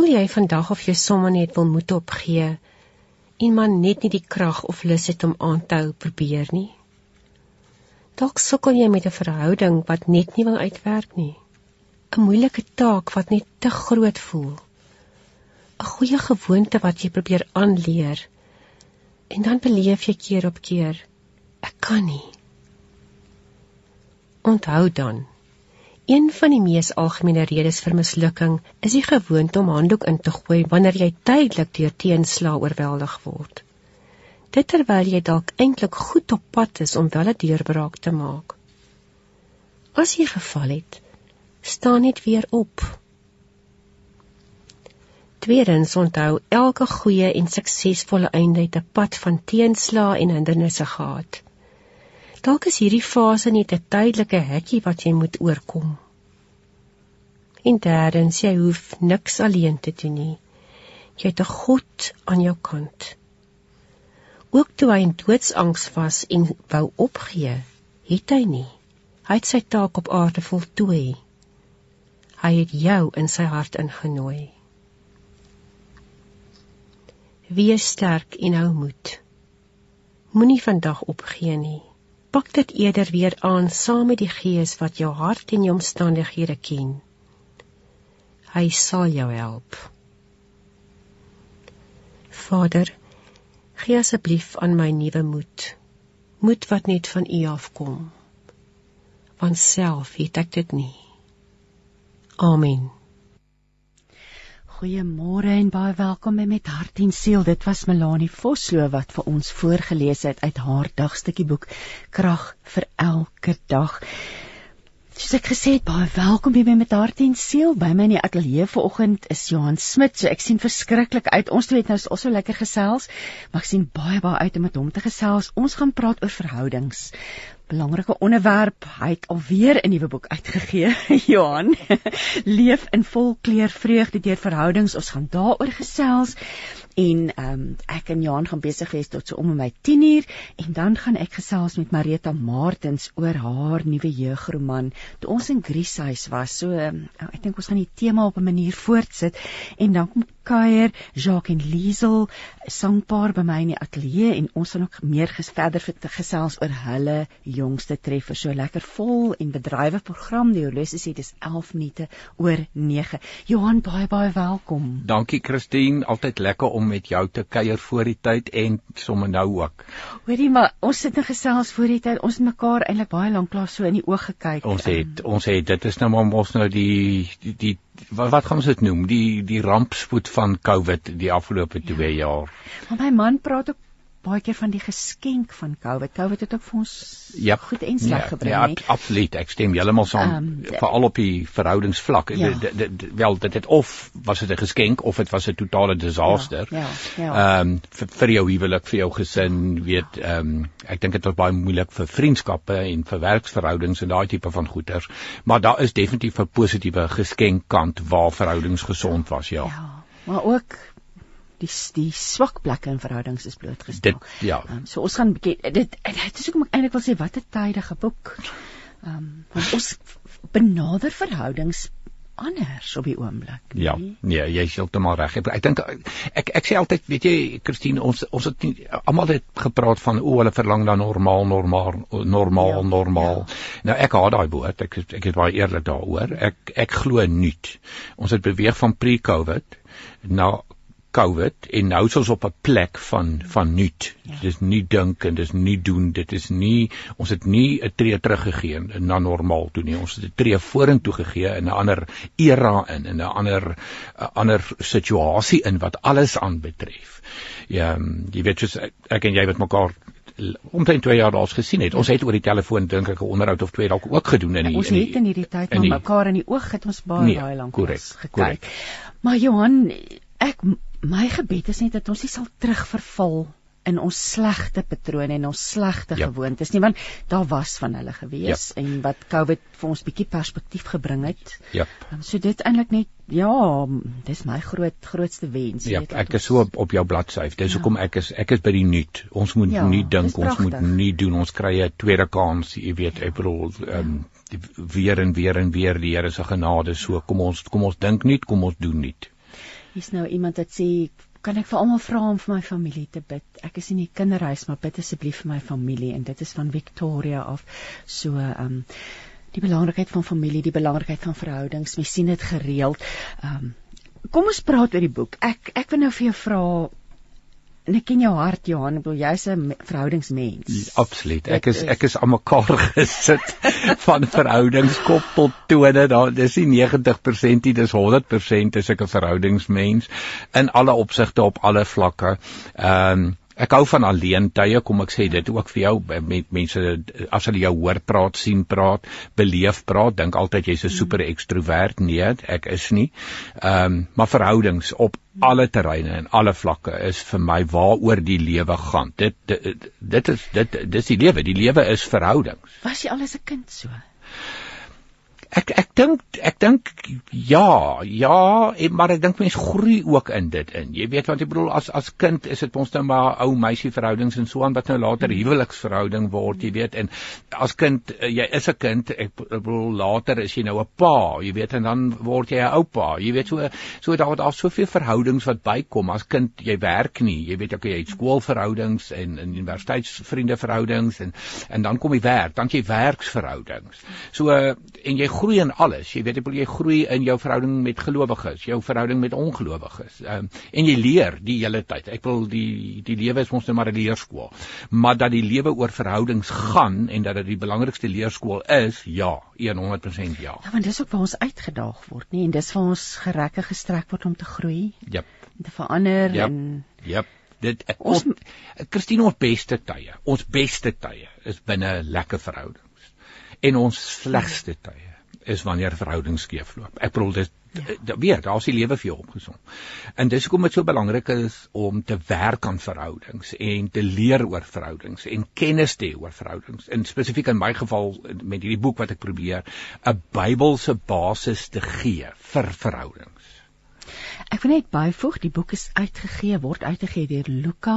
Voel jy vandag of jy sommer net wil moed opgee en man net nie die krag of lus het om aan te hou probeer nie? Dalk sukkel jy met 'n verhouding wat net nie wil uitwerk nie. 'n Moeilike taak wat net te groot voel. 'n Goeie gewoonte wat jy probeer aanleer. En dan beleef jy keer op keer, ek kan nie. Onthou dan, Een van die mees algemene redes vir mislukking is die gewoonte om handdoek in te gooi wanneer jy tydelik deur teenslae oorweldig word. Dit terwyl jy dalk eintlik goed op pad is om wel 'n deurbraak te maak. As jy geval het, staan net weer op. Tweedens onthou elke goeie en suksesvolle einde het 'n pad van teenslae en hindernisse gehad. Dalk is hierdie fase net 'n tydelike hekkie wat jy moet oorkom. En derdens, jy hoef niks alleen te doen nie. Jy het 'n God aan jou kant. Ook toe hy in doodsangs was en wou opgee, het hy nie. Hy het sy taak op aarde voltooi. Hy het jou in sy hart ingenooi. Wees sterk en hou moed. Moenie vandag opgee nie pak dit eerder weer aan saam met die Gees wat jou hart en jou omstandighede ken. Hy sal jou help. Vader, gee asseblief aan my nuwe moed. Moed wat net van U afkom. Want self het ek dit nie. Amen. Goeiemôre en baie welkom by met hart en siel. Dit was Melanie Vosloo wat vir ons voorgeles het uit haar dagstukkie boek Krag vir elke dag. Soos ek gesê het, baie welkom by met hart en siel. By my in die ateljee vanoggend is Johan Smit. So ek sien verskriklik uit. Ons twee het nou so lekker gesels, maar ek sien baie baie uit om met hom te gesels. Ons gaan praat oor verhoudings belangrike onderwerp. Hy het alweer 'n nuwe boek uitgegee, Johan. Leef in volkleur vreugde deur verhoudings. Ons gaan daaroor gesels. En ehm um, ek en Johan gaan besig wees tot so om en by 10uur en dan gaan ek gesels met Marita Martins oor haar nuwe jeugroman. Toe ons in Grieshuis was, so um, ek dink ons gaan die tema op 'n manier voortsit en dan kom kuier Jacques en Liesel sangpaar by my in die ateljee en ons gaan ook meer ges verder gesels oor hulle jongste treffer. So lekker vol en bedrywe program. Die horlosie sê dis 11 minute oor 9 Johan baie baie welkom. Dankie Christine. Altyd lekker om met jou te kuier voor die tyd en sommer nou ook Hoorie maar ons sit en gesels voor die tyd ons het mekaar eintlik baie lank klaar so in die oë gekyk Ons het um, ons het dit is nou maar ons nou die die, die wat, wat gaan ons dit noem die die rampspoed van COVID die afgelope 2 ja. jaar. Maar my man praat ook baie keer van die geskenk van COVID. COVID het ook vir ons ja, goed en sleg ja, gebring. Ja, ja absoluut. Ek stem heeltemal saam um, veral op die verhoudingsvlak. Ja. De, de, de, wel dit het of was dit 'n geskenk of dit was 'n totale disaster. Ja. Ehm ja, ja. um, vir, vir jou huwelik, vir jou gesin, weet ehm um, ek dink dit was baie moeilik vir vriendskappe en vir werksverhoudings en daai tipe van goeder. Maar daar is definitief 'n positiewe geskenkkant waar verhoudings gesond was, ja. Ja. Maar ook die die swak plekke in verhoudings is blootgestel. Dit ja. Um, so ons gaan bietjie dit dit is hoekom ek eintlik wil sê wat 'n tydige boek. Ehm um, want ons benader verhoudings anders op die oomblik. Nee? Ja, nee, jy is heeltemal reg. Ek, ek dink ek ek sê altyd, weet jy, Christine, ons ons het almal het gepraat van o, hulle verlang na normaal, normaal, normaal, ja, normaal. Ja. Nou ek haat daai woord. Ek ek is baie eerlik daaroor. Ek ek glo nie. Ons het beweeg van pre-COVID na COVID en nou is ons op 'n plek van van nuut. Ja. Dit is nie dink en dit is nie doen. Dit is nie ons het nie 'n tree teruggegee na normaal toe nie. Ons het 'n tree vorentoe gegee in 'n ander era in in 'n ander 'n ander situasie in wat alles aanbetref. Ja, jy weet soos ek, en jy wat mekaar omtrent 2 jaar daals gesien het. Ons het oor die telefoon dink ek 'n onderhoud of twee dalk ook gedoen in die Ons het in hierdie tyd met mekaar in die oog het ons baie nee, baie lank gekyk. Maar Johan, ek my gebed is net dat ons nie sal terugverval in ons slegte patrone en ons slegte ja. gewoontes nie want daar was van hulle gewees ja. en wat COVID vir ons bietjie perspektief gebring het. Ja. Um, so dit eintlik net ja, dis my groot grootste wens. Ja, ek is so op, op jou bladsy. Dis ja. hoekom ja. ek is ek is by die nuut. Ons moet ja, nie dink ons moet nie doen. Ons kry 'n tweede kans, jy weet, ek bedoel ehm um, weer en weer en weer die Here se genade. So kom ons kom ons dink nie, kom ons doen nie. Hier's nou iemand wat sê kan ek vir almal vra om vir my familie te bid. Ek is in die kinderhuis, maar bid asseblief vir my familie en dit is van Victoria af. So ehm um, die belangrikheid van familie, die belangrikheid van verhoudings. Mens sien dit gereeld. Ehm um, kom ons praat oor die boek. Ek ek wil nou vir jou vra en ek ken jou hart Johan, ek bedoel jy's 'n verhoudingsmens. Ja, absoluut. Ek is ek is aan mekaar gesit van verhoudingskop tot tone. Daar dis nie 90% nie, dis 100% is ek 'n verhoudingsmens in alle opsigte op alle vlakke. Ehm um, Ek hou van alleen tye, kom ek sê dit ook vir jou met mense as hulle jou hoor praat, sien praat, beleef praat, dink altyd jy's 'n super ekstrovert. Nee, ek is nie. Ehm um, maar verhoudings op alle terreine en alle vlakke is vir my waaroor die lewe gaan. Dit dit, dit is dit dis die lewe. Die lewe is verhoudings. Was jy al as 'n kind so? Ek ek dink ek dink ja, ja, maar ek dink mense groei ook in dit in. Jy weet want ek bedoel as as kind is dit ons nou maar ou meisie verhoudings en so aan wat nou later huweliksverhouding word, jy weet en as kind eh, jy is 'n kind, ek bedoel later is jy nou 'n pa, jy weet en dan word jy 'n oupa. Jy weet so so daar daar soveel verhoudings wat bykom as kind jy werk nie. Jy weet ook jy het skoolverhoudings en en universiteitsvriende verhoudings en en dan kom jy werk, dan jy werksverhoudings. So en jy groei in alles. Jy weet jy, jy groei in jou verhouding met gelowiges, jou verhouding met ongelowiges. Ehm um, en jy leer die hele tyd. Ek wil die die lewe is ons net maar 'n leerskool. Maar dat die lewe oor verhoudings gaan en dat dit die belangrikste leerskool is, ja, 100% ja. Ja, want dis ook waar ons uitgedaag word, nê, en dis waar ons gerekke gestrek word om te groei. Jep. Om te verander yep. en Jep. Dit ons Christine ons beste tye. Ons beste tye is binne lekker verhoudings. En ons slegste tye is wanneer verhoudings skeefloop. Ek bedoel dit ja. weer, daar's die lewe vir jou opgesom. En dis hoekom dit so belangrik is om te werk aan verhoudings en te leer oor verhoudings en kennis te hê oor verhoudings. In spesifiek in my geval met hierdie boek wat ek probeer 'n Bybelse basis te gee vir verhoudings. Ek wil net byvoeg, die boek is uitgegee, word uitgegee deur Luka.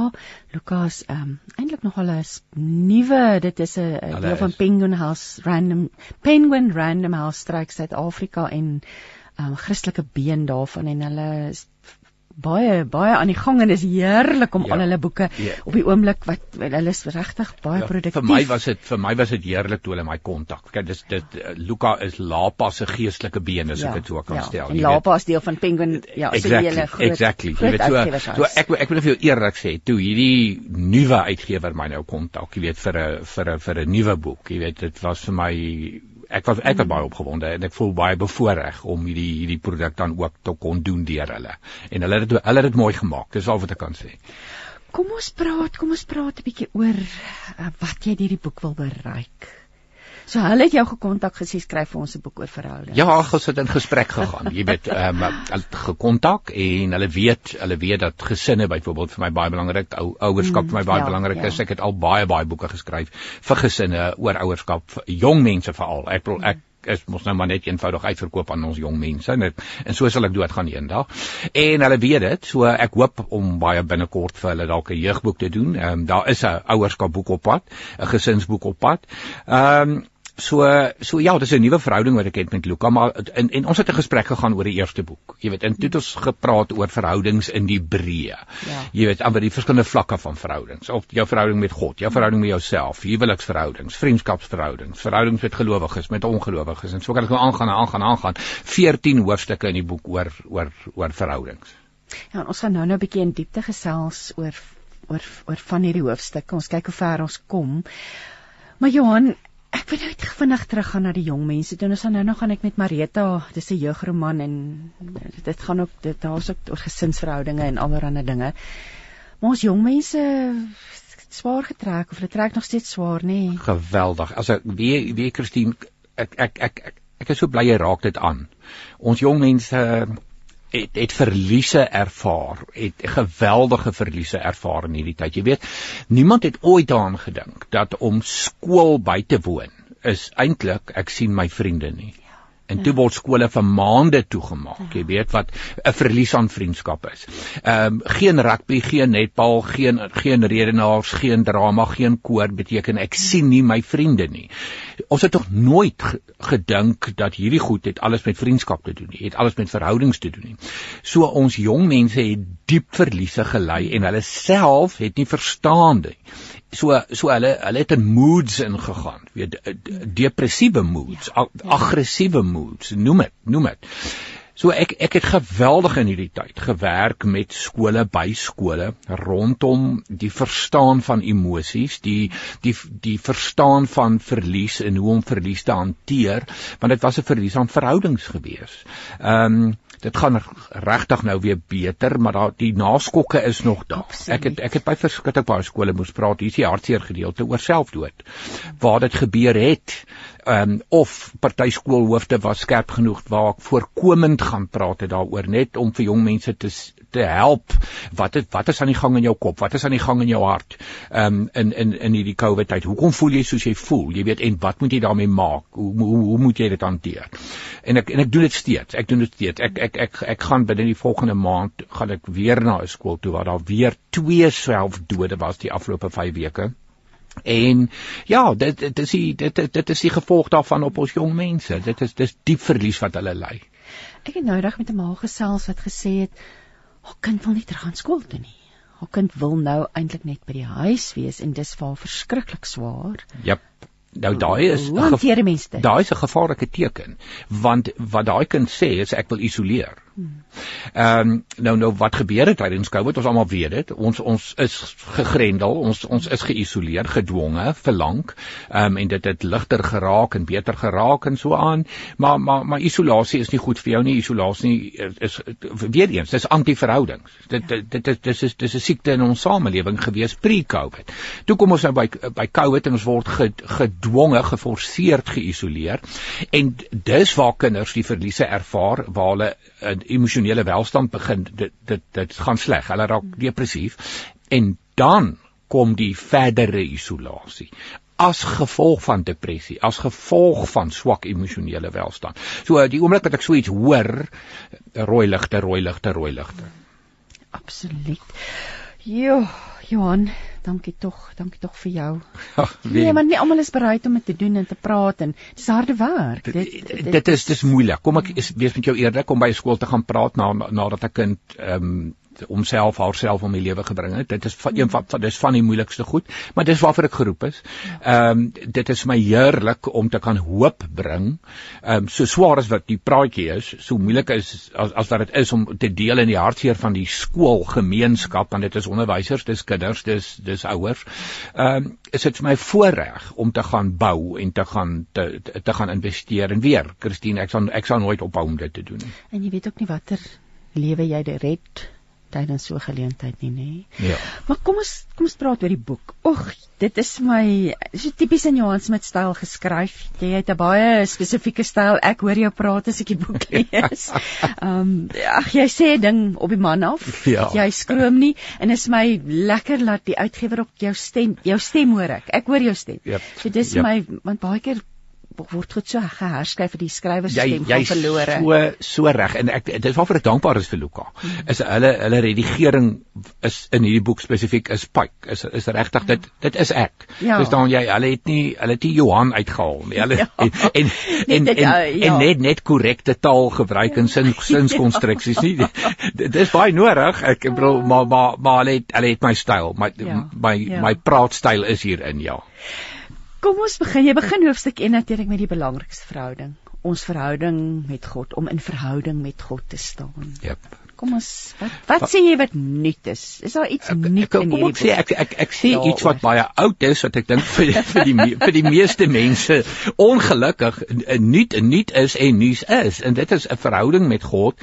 Luka's ehm um, eintlik nog al 'n nuwe, dit is 'n deel van Penguin House Random Penguin Random House Strike Suid-Afrika en ehm um, Christelike been daarvan en hulle baie baie aan die gang en dis heerlik om ja, al hulle boeke ja. op die oomblik wat hulle is regtig baie ja, produktief. Vir my was dit vir my was dit heerlik toe hulle my kontak. Kyk dis dit uh, Luka is Lapa se geestelike been as ja, ek dit so kan ja, stel. En Lapa is deel van Penguin ja, exactly, so julle groot. Exactly. Jy weet so so ek ek wil vir jou eerlik sê toe hierdie nuwe uitgewer my nou kontak, jy weet vir 'n vir 'n vir 'n nuwe boek, jy weet dit was vir my ek was ek was baie opgewonde en ek voel baie bevoorreg om hierdie hierdie produk dan ook te kon doen deur hulle. En hulle het hulle het dit mooi gemaak. Dis al wat ek kan sê. Kom ons praat, kom ons praat 'n bietjie oor uh, wat jy hierdie boek wil bereik. So hulle het jou gekontak gesê skryf vir ons 'n boek oor verhoudings. Ja, ons het in gesprek gegaan. Jy weet, ehm um, het gekontak en hulle weet, hulle weet dat gesinne byvoorbeeld vir my baie belangrik, ou ouerskap vir my baie mm, ja, belangrik ja. is. Ek het al baie baie boeke geskryf vir gesinne oor ouerskap, jong mense veral. Ek bedoel ek is mos nou maar net eenvoudig uitverkoop aan ons jong mense en dit en so sal ek doodgaan eendag. En hulle weet dit, so ek hoop om baie binnekort vir hulle dalk 'n jeugboek te doen. Ehm um, daar is 'n ouerskapboek op pad, 'n gesinsboek op pad. Ehm um, So so ja, dis 'n nuwe verhouding wat ek het met Luka, maar en, en ons het 'n gesprek gegaan oor die eerste boek. Jy weet, en toe het ons gepraat oor verhoudings in die breë. Ja. Jy weet, aan die verskillende vlakke van verhoudings, of jou verhouding met God, jou verhouding met jouself, huweliksverhoudings, vriendskapsverhoudings, verhoudings met gelowiges, met ongelowiges en so kan ek nou aangaan en aangaan en aangaan. 14 hoofstukke in die boek oor oor oor verhoudings. Ja, ons gaan nou nou 'n bietjie in diepte gesels oor oor oor van hierdie hoofstukke. Ons kyk hoe ver ons kom. Maar Johan, Ek wil net vinnig teruggaan na die jong mense. Toe ons nou nog gaan ek met Marita, dis 'n jeugroman en dit gaan ook dit daar's ook oor gesinsverhoudinge en allerlei dinge. Maar ons jong mense swaar getrek of hulle trek nog steeds swaar, nê? Nee. Geweldig. As ek wie wie Christine ek ek ek ek, ek is so bly jy raak dit aan. Ons jong mense het het verliese ervaar, het geweldige verliese ervaar in hierdie tyd. Jy weet, niemand het ooit daaraan gedink dat om skool by te woon is eintlik ek sien my vriende nie. En toe word skole vir maande toegemaak. Jy weet wat 'n verlies aan vriendskap is. Ehm um, geen rugby, geen netbal, geen geen redenaars, geen drama, geen koor beteken ek sien nie my vriende nie. Ons het tog nooit gedink dat hierdie goed het alles met vriendskap te doen nie, het alles met verhoudings te doen nie. So ons jong mense het diep verliese gelei en hulle self het nie verstaan nie so so hulle hulle het in moods ingegaan weet depressiewe moods ja, ja. aggressiewe moods noem dit noem dit so ek ek het geweldig in hierdie tyd gewerk met skole by skole rondom die verstaan van emosies die die die verstaan van verlies en hoe om verlies te hanteer want dit was 'n verlies aan verhoudings gewees ehm um, dit gaan regtig nou weer beter, maar daar die naskokke is nog daar. Absoluut. Ek het ek het by verskeie baie skole moes praat, hier is die hartseer gedeelte oor selfdood. Waar dit gebeur het, um, of party skoolhoofde was skerp genoeg waar ek voorkomend gaan praat het daaroor net om vir jong mense te te help. Wat het wat is aan die gang in jou kop? Wat is aan die gang in jou hart? Ehm um, in in in hierdie COVID tyd. Hoekom voel jy soos jy voel? Jy weet en wat moet jy daarmee maak? Hoe hoe, hoe moet jy dit hanteer? En ek en ek doen dit steeds. Ek doen dit steeds. Ek ek ek, ek gaan binne die volgende maand gaan ek weer na 'n skool toe waar daar weer twee selfdode was die afgelope 5 weke. En ja, dit dit is die dit dit is die gevolg daarvan op ons jong mense. Dit is dis diep verlies wat hulle ly. Ek het nou reg met 'n ma gesels wat gesê het haar kind wil nie terug aan skool toe nie. Haar kind wil nou eintlik net by die huis wees en dis vir haar verskriklik swaar. Jep. Nou daai is 'n daai is 'n gevaarlike teken want wat daai kind sê is ek wil isoleer. Ehm um, nou nou wat gebeur het tydens Covid? Ons almal weet dit. Ons ons is gegrendel, ons ons is geïsoleer, gedwonge vir lank. Ehm um, en dit het ligter geraak en beter geraak en so aan. Maar maar maar isolasie is nie goed vir jou nie. Isolasie is, is weer eens, dis anti-verhoudings. Dit dit dit is dis is dis 'n siekte in ons samelewing gewees pre-Covid. Toe kom ons nou by by Covid en ons word gedwonge, geforseerd geïsoleer. En dis waar kinders die verliese ervaar waar hulle emosionele welstand begin dit dit dit gaan sleg. Hulle raak depressief en dan kom die verdere isolasie as gevolg van depressie, as gevolg van swak emosionele welstand. So die oomblik wat ek so iets hoor, rooi ligte, rooi ligte, rooi ligte. Absoluut. Jo, Johan, dankie tog, dankie tog vir jou. Ach, nee, maar nie almal is bereid om dit te doen en te praat en dis harde werk. Dit dit, dit, dit is dis moeilik. Kom ek is wees met jou eerlik om by skool te gaan praat na nadat 'n kind ehm um, homself haarself om die lewe gebring het. Dit is van een van dis van die moeilikste goed, maar dis waarvoor ek geroep is. Ehm um, dit is my heerlik om te kan hoop bring. Ehm um, so swaar as wat die praatjie is, so moeilik is as as wat dit is om te deel in die hartseer van die skoolgemeenskap want dit is onderwysers, dis kinders, dis dis ouers. Ehm um, is dit vir my voorreg om te gaan bou en te gaan te te, te gaan investeer en weer, Christine, ek sal ek sal nooit ophou om dit te doen nie. En jy weet ook nie watter lewe jy red tydens so 'n geleentheid nie, nê? Ja. Maar kom ons kom ons praat oor die boek. Ag, dit is my so tipies in Johan Smit styl geskryf. Jy het 'n baie spesifieke styl. Ek hoor jou praat as ek die boek lees. Ehm, um, ag jy sê 'n ding op die man af. Ja. Jy skroom nie en is my lekker laat die uitgewer op jou stem, jou stem hoor ek. Ek hoor jou stem. Yep. So dis yep. my want baie keer word goed so geherskryf vir die skrywerstem van verlore. So so reg en ek dit is waarvoor ek dankbaar is vir Luka. Hmm. Is hulle hulle redigering is in hierdie boek spesifiek is Pike. Is is regtig dit dit is ek. Ja. Dis dan jy hulle het nie hulle het nie Johan uitgehaal nie. Hulle ja. en en en, dit, en, uh, ja. en net net korrekte taal gebruik in sin sinskonstruksies nie. Dit is baie nodig. Ek bedoel maar maar maar hulle het hulle het my styl. My ja. my ja. my praatstyl is hierin ja. Kom ons begin. Jy begin hoofstuk 1 natuurlik met die belangrikste verhouding. Ons verhouding met God om in verhouding met God te staan. Jep. Kom ons wat wat sê jy wat nuut is? Is daar iets nuut in hierdie boek? Sê, ek ek ek sê ja, iets wat baie oud is wat ek dink vir vir die vir die meeste mense ongelukkig nuut nuut is en nuus is en dit is 'n verhouding met God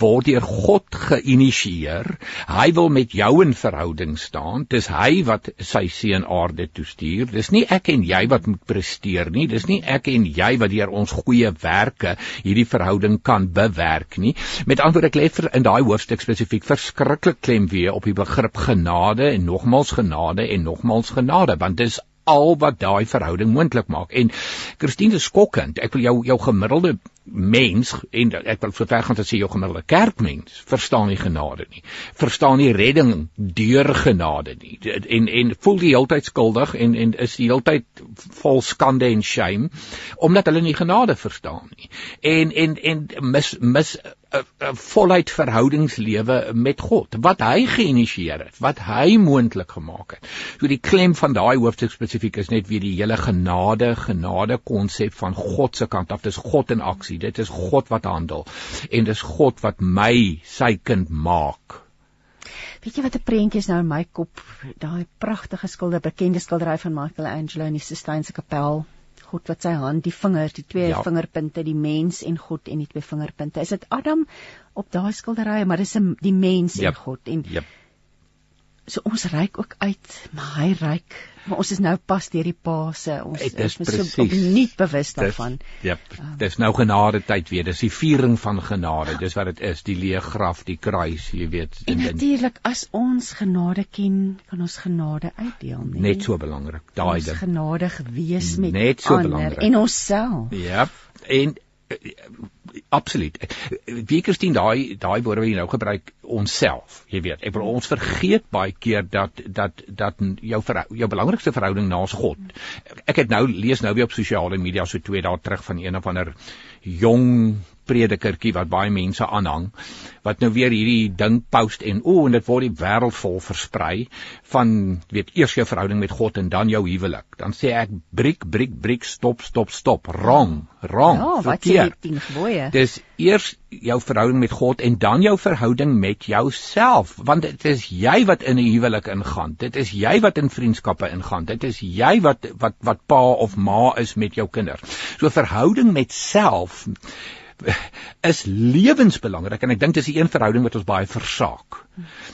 word deur God geïnisieer. Hy wil met jou in verhouding staan. Dis hy wat sy seun aarde toe stuur. Dis nie ek en jy wat moet presteer nie. Dis nie ek en jy wat deur ons goeie werke hierdie verhouding kan bewerk nie. Met ander woorde ek lê vir in daai hoofstuk spesifiek verskriklik klem weer op die begrip genade en nogmals genade en nogmals genade want dis al wat daai verhouding moontlik maak. En Christine is skokkend. Ek wil jou jou gemiddelde mens en ek wil so ver gaan te sê jou gemiddelde kerkmens verstaan nie genade nie. Verstaan nie redding deur genade nie. En en voel die heeltyd skuldig en en is die heeltyd vol skande en shame omdat hulle nie genade verstaan nie. En en en mis mis voluit verhoudingslewe met God wat hy geïnisieer het, wat hy moontlik gemaak het. So die klem van daai hoofstuk spesifiek is net weer die hele genade, genade konsep van God se kant af. Dis God in aksie. Dit is God wat handel en dis God wat my sy kind maak. Weet jy wat 'n prentjie is nou in my kop? Daai pragtige skilder, bekende skildery van Michelangelo in die Sistine Kapel God wat sy hand, die vinger, die twee ja. vingerpunte, die mens en God en die twee vingerpunte. Is dit Adam op daai skildery, maar dis die mens yep. en God en yep. So ons reik ook uit, maar hy reik, maar ons is nou pas deur die Paase. Ons is so nie bewus daarvan. Ja. Yep. Um, dis nou genade tyd weer. Dis die viering van genade. Dis wat dit is, die leë graf, die kruis, jy weet. En natuurlik as ons genade ken, kan ons genade uitdeel, nee. Net so belangrik. Daai ding. Ons genadig wees met Net so ander belangrik. en onsself. Ja. En absoluut. Wie Christine daai daai woorde wat jy nou gebruik onsself, jy weet. Ek wil ons vergeet baie keer dat dat dat jou jou belangrikste verhouding naas God. Ek het nou lees nou weer op sosiale media so twee dae terug van een of ander jong predikertjie wat baie mense aanhang wat nou weer hierdie ding post en o en dit word die wêreld vol versprei van weet eers jou verhouding met God en dan jou huwelik. Dan sê ek breek breek breek stop stop stop. Wrong wrong ja wat sê die 10 gebooie? Dis eers jou verhouding met God en dan jou verhouding met jouself want dit is jy wat in 'n huwelik ingaan. Dit is jy wat in vriendskappe ingaan. Dit is jy wat wat wat pa of ma is met jou kinders. So verhouding met self is lewensbelangrik en ek dink dis die een verhouding wat ons baie versaak.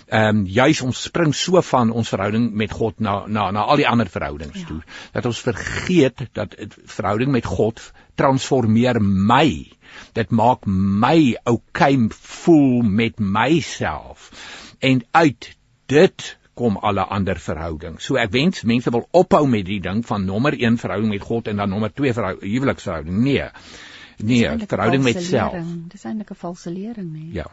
Ehm um, juis ons spring so van ons verhouding met God na na na al die ander verhoudings ja. toe dat ons vergeet dat verhouding met God transformeer my. Dit maak my okay voel met myself. En uit dit kom alle ander verhoudings. So ek wens mense wil ophou met die ding van nommer 1 verhouding met God en dan nommer 2 huweliksverhouding. Nee. Nee, verhouding met self. Dis eintlik 'n valse lering, nee. Ja.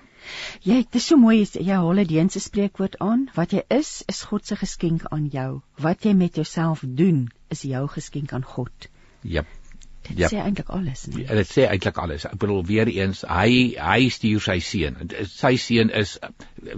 Jy, dit is so mooi jy jy hol 'n Deense spreekwoord aan, wat jy is, is God se geskenk aan jou. Wat jy met jouself doen, is jou geskenk aan God. Jep. Dit yep. sê eintlik alles, nee. Ja, dit sê eintlik alles. Ek bedoel weer eens, hy hy stuur sy seun. Sy seun is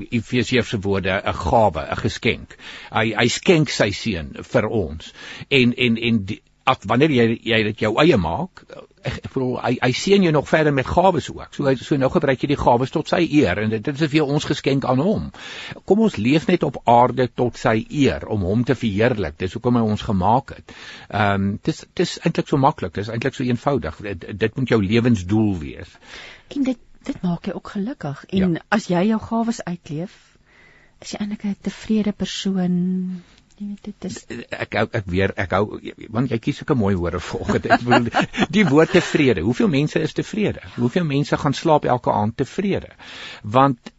Efesiërs se woorde 'n gawe, 'n geskenk. Hy hy skenk sy seun vir ons. En en en die, af wanneer jy jy dit jou eie maak ek, ek bedoel hy hy seën jou nog verder met gawes ook. So so nou gebruik jy die gawes tot sy eer en dit, dit is vir ons geskenk aan hom. Kom ons leef net op aarde tot sy eer om hom te verheerlik. Dis hoekom hy ons gemaak het. Ehm um, dis dis eintlik so maklik. Dis eintlik so eenvoudig. Dit, dit moet jou lewensdoel wees. En dit dit maak jou ook gelukkig. En ja. as jy jou gawes uitleef is jy eintlik 'n tevrede persoon Nee, dit is ek ek, ek weer ek hou want jy kies sulke mooi woorde volgens ek bedoel die woord tevrede. Hoeveel mense is tevrede? Hoeveel mense gaan slaap elke aand tevrede? Want Eh,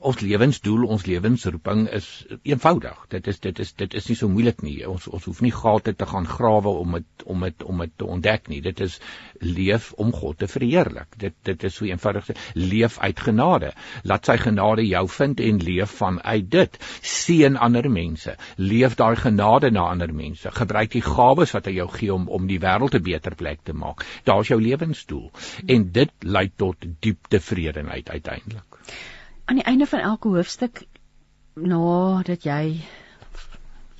ons lewensdoel, ons lewensroeping is eenvoudig. Dit is dit is dit is nie so moeilik nie. Ons ons hoef nie gate te gaan grawe om dit om dit om dit te ontdek nie. Dit is leef om God te verheerlik. Dit dit is so eenvoudig. Leef uit genade. Laat sy genade jou vind en leef vanuit dit. Seën ander mense. Leef daai genade na ander mense. Gebruik die gawes wat hy jou gee om om die wêreld 'n beter plek te maak. Daar's jou lewensdoel. En dit lei tot diep tevredenheid uiteindelik aan die einde van elke hoofstuk nadat jy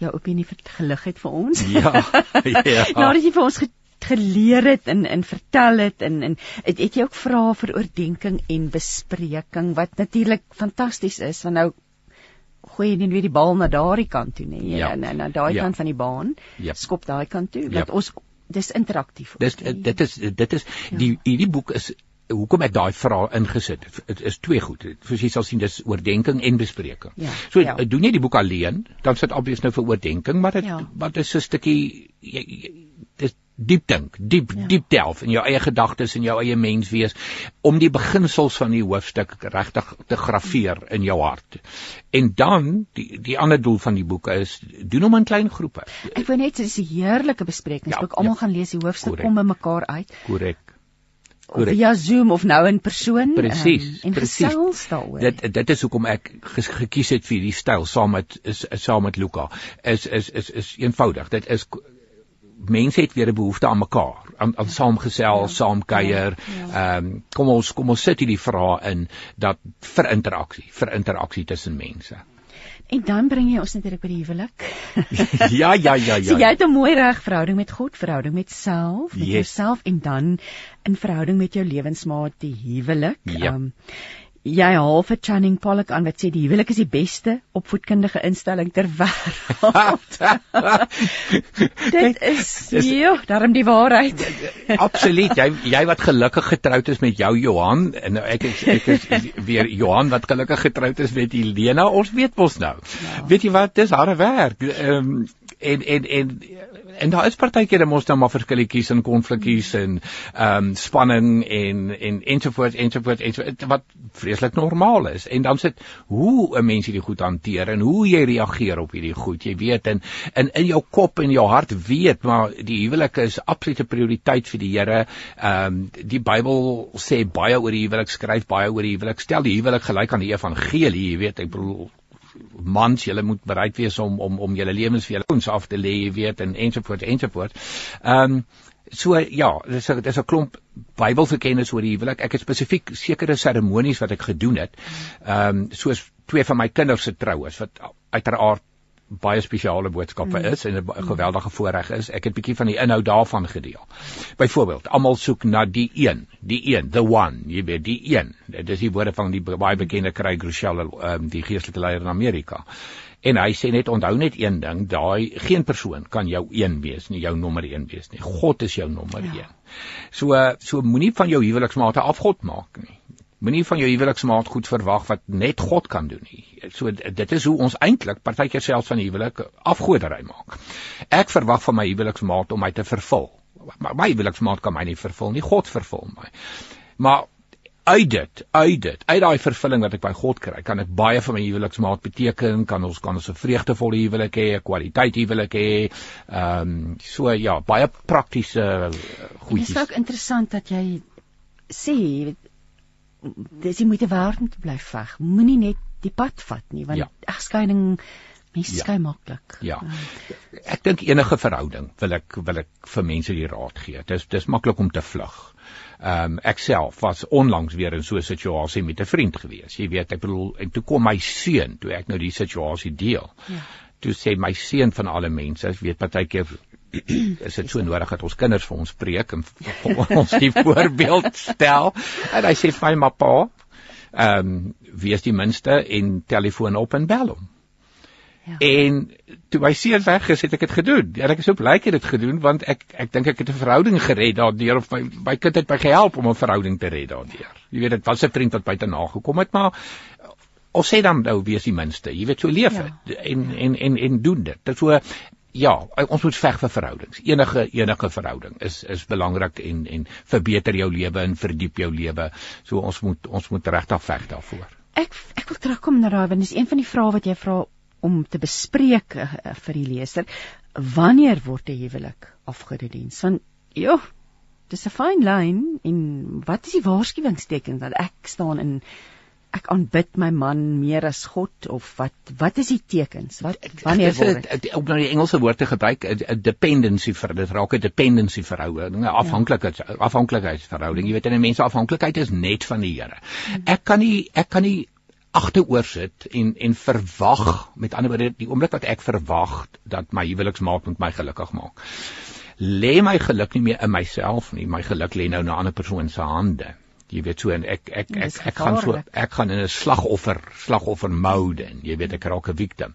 jou opinie gelig het vir ons. Ja. ja. nadat jy vir ons geleer het en en vertel het en en het, het jy ook vra vir oordeenking en bespreking wat natuurlik fantasties is want nou gooi jy net weer die bal na daardie kant toe nê ja. na na daai ja. kant van die baan ja. skop daai kant toe dat ja. ons dis interaktief dis dit is dit is ja. die hierdie boek is hoekom ek daai vraag ingesit het. Dit is twee goed. Soos jy sal sien dis oordeenking en bespreking. Ja, so ja. doen jy die boek alleen, dan sit obvious nou vir oordeenking, maar dit ja. wat is 'n stukkie jy, jy, dis diep dink, diep ja. diep delf in jou eie gedagtes en jou eie mens wees om die beginsels van die hoofstuk regtig te graweer in jou hart. En dan die die ander doel van die boek is doen hom in klein groepe. Ek wou net sê dis 'n heerlike besprekingsboek. Ja, Almal ja. gaan lees die hoofstuk kom by mekaar uit. Korrek. Korrek. Via Zoom of nou in persoon. Presies. Um, en presies. Dit dit is hoekom ek gekies het vir hierdie styl saam met is, is saam met Luka. Is is is is eenvoudig. Dit is mense het weer 'n behoefte aan mekaar, aan, aan saamgesels, ja. saam kuier. Ja. Ehm ja. um, kom ons kom ons sit hierdie vrae in dat vir interaksie, vir interaksie tussen mense. En dan bring jy ons natuurlik by die huwelik. ja, ja, ja, ja. So jy het 'n mooi reg verhouding met God, verhouding met self, met yes. jouself en dan in verhouding met jou lewensmaat, die huwelik. Ja. Um, jy half 'n Channing Pollock aan wat sê die huwelik is die beste opvoedkundige instelling ter wêreld. dit is ja, daarom die waarheid. Absoluut. Jy jy wat gelukkig getroud is met jou Johan en ek is, ek is weer Johan wat gelukkig getroud is met Helena. Ons weet mos nou. Ja. Weet jy wat? Dis harde werk. Ehm um, en en en en daar is partykeer mos dan maar verskilletjies en konflikkies en ehm um, spanning en en ensovoorts ensovoorts ensovoorts wat vreeslik normaal is. En dan sit hoe 'n mens hierdie goed hanteer en hoe jy reageer op hierdie goed. Jy weet en in in jou kop en jou hart weet maar die huwelik is absolute prioriteit vir die Here. Ehm um, die Bybel sê baie oor die huwelik, skryf baie oor die huwelik. Stel die huwelik gelyk aan die evangelie, jy weet, ek bedoel mans julle moet bereid wees om om om julle lewens vir julle ouens af te lê weet en ensovoorts ensovoorts. Ehm um, so ja, dis 'n dis 'n klomp Bybelverkennis oor die huwelik. Ek het spesifiek sekere seremonies wat ek gedoen het. Ehm um, soos twee van my kinders se troues wat uiteraard baie spesiale boodskappe mm. is en 'n mm. geweldige voorreg is. Ek het 'n bietjie van die inhoud daarvan gedeel. Byvoorbeeld, almal soek na die een, die een, the one, jy weet, die een. Dit is die woorde van die baie bekende Craig Rochelle, um, die geestelike leier in Amerika. En hy sê net onthou net een ding, daai geen persoon kan jou een wees nie, jou nommer 1 wees nie. God is jou nommer 1. Ja. So so moenie van jou huweliksmaat 'n afgod maak nie. Moenie van jou huweliksmaat goed verwag wat net God kan doen nie. So dit is hoe ons eintlik partykeer selfs van huwelik afgodery maak. Ek verwag van my huweliksmaat om my te vervul. Maar my huweliksmaat kan my nie vervul nie, God vervul my. Maar uit dit, uit dit, uit daai vervulling wat ek by God kry, kan ek baie vir my huweliksmaat beteken, kan ons kan ons 'n vreugdevolle huwelik hê, 'n kwaliteit huwelik hê. Ehm um, so ja, baie praktiese goedjies. Dit is ook interessant dat jy sê dis jy moet werd om te bly veg. Moenie net die pad vat nie want ja. egskeiding mense ja. skei maklik. Ja. ja. Ek dink enige verhouding wil ek wil ek vir mense die raad gee. Dis dis maklik om te vlug. Ehm um, ek self was onlangs weer in so 'n situasie met 'n vriend gewees. Jy weet, ek bedoel en toe kom my seun toe ek nou die situasie deel. Ja. Toe sê my seun van alle mense, ek weet partykeer is dit so nodig dat ons kinders vir ons preek en ons die voorbeeld stel. En hy sê vir my pa, ehm um, wie is die minste en telefoon op en bel hom. Ja. En toe my seun weg is, het ek dit gedoen. En ek is so bly ek het dit gedoen want ek ek dink ek het 'n verhouding gered daardeur of my my kind het my gehelp om 'n verhouding te red daardeur. Jy weet dit was 'n vriend wat buite na gekom het, maar ons sê dan nou wie is die minste. Jy weet so leef ja. en en en en doen dit. Dit so ja, ons moet veg vir verhoudings. Enige enige verhouding is is belangrik en en verbeter jou lewe en verdiep jou lewe. So ons moet ons moet regtig veg daarvoor. Ek ek wil terugkom na daai want dis een van die vrae wat jy vra om te bespreek uh, vir die leser. Wanneer word 'n huwelik afgedien? Want ja, dis 'n fyn lyn en wat is die waarskuwingstekens dat ek staan in ek aanbid my man meer as God of wat wat is die tekens? Wat wanneer word dit om nou die Engelse woord te gebruik 'n dependency vir dit raak 'n dependency verhouding 'n afhanklikheid ja. afhanklikheidsverhouding. Jy weet en 'n mens afhanklikheid is net van die Here. Hmm. ek kan nie ek kan nie agteroor sit en en verwag met ander woorde die oomblik wat ek verwag dat my huweliksmaat met my gelukkig maak lê my geluk nie meer in myself nie. My geluk lê nou in 'n ander persoon se hande jy weet so en ek ek ek, ek, ek gaan so ek gaan in 'n slagoffer slagoffer mode en jy weet ek raak 'n victim.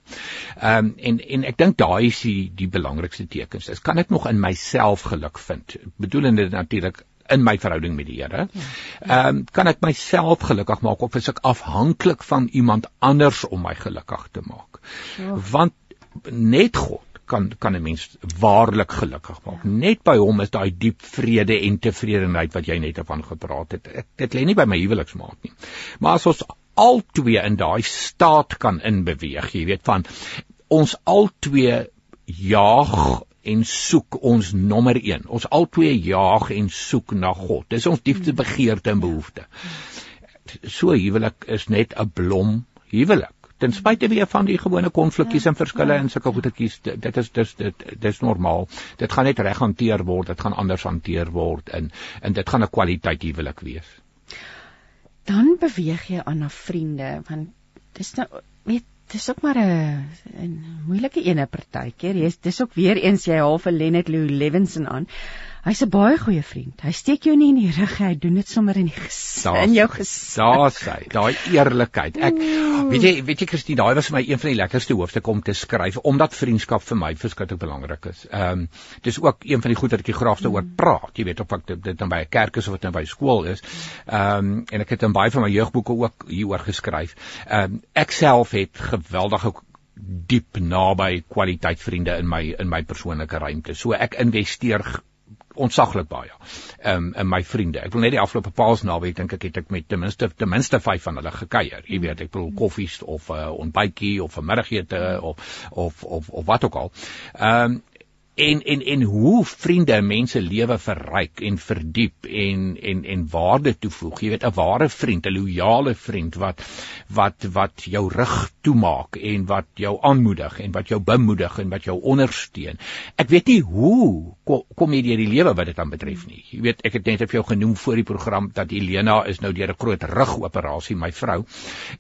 Ehm um, en en ek dink daai is die die belangrikste tekens. Is kan ek nog in myself geluk vind? Bedoelende natuurlik in my verhouding met die Here. Ja. Ehm um, kan ek myself gelukkig maak of is ek afhanklik van iemand anders om my gelukkig te maak? Want net God kan kan 'n mens waarlik gelukkig maak. Ja. Net by hom is daai diep vrede en tevredenheid wat jy net van gepraat het. Dit, dit lê nie by my huweliksmaat nie. Maar as ons al twee in daai staat kan inbeweeg, jy weet van ons al twee jaag en soek ons nommer 1. Ons al twee jaag en soek na God. Dis ons diepste begeerte en behoefte. So huwelik is net 'n blom huwelik. Ten spyte weer van die gewone konflikkies ja, en verskille ja, en sulke goedetjies, dit is dis dit dis normaal. Dit gaan net reg hanteer word, dit gaan anders hanteer word en en dit gaan 'n kwaliteit huwelik wees. Dan beweeg jy aan na vriende want dis nou weet dis ook maar 'n 'n moeilike ene partykeer. Jy's dis ook weer eens jy half 'n Lenet Lou Levinson aan. Hy's 'n baie goeie vriend. Hy steek jou nie in die rug, hy doen dit sommer in die gesig, in jou gesig. Daar sê, daai eerlikheid. Ek weet jy, weet jy Christine, daai was vir my een van die lekkerste hoofstukke om te skryf omdat vriendskap vir my verskriklik belangrik is. Ehm um, dis ook een van die goed wat ek die graagste oor praat. Jy weet of ek dit, dit dan by 'n kerk is of dit nou by skool is. Ehm um, en ek het in baie van my jeugboeke ook hieroor geskryf. Ehm um, ek self het geweldige diep naby kwaliteit vriende in my in my persoonlike ruimte. So ek investeer ontsaglik baie. Ehm um, in my vriende. Ek wil net die afgelope Paasnaweek dink ek het ek met ten minste ten minste 5 van hulle gekuier. Jy weet, ek bedoel koffies of 'n uh, ontbytjie of 'n middagete of of of of wat ook al. Ehm um, en en en hoe vriende mense lewe verryk en verdiep en en en waarde toevoeg. Jy weet 'n ware vriend, 'n loyale vriend wat wat wat jou rug toemaak en wat jou aanmoedig en wat jou bemoedig en wat jou ondersteun. Ek weet nie hoe kom, kom jy deur die lewe wat dit aan betref nie. Jy weet ek het net vir jou genoem voor die program dat Elena is nou deur 'n groot rugoperasie, my vrou.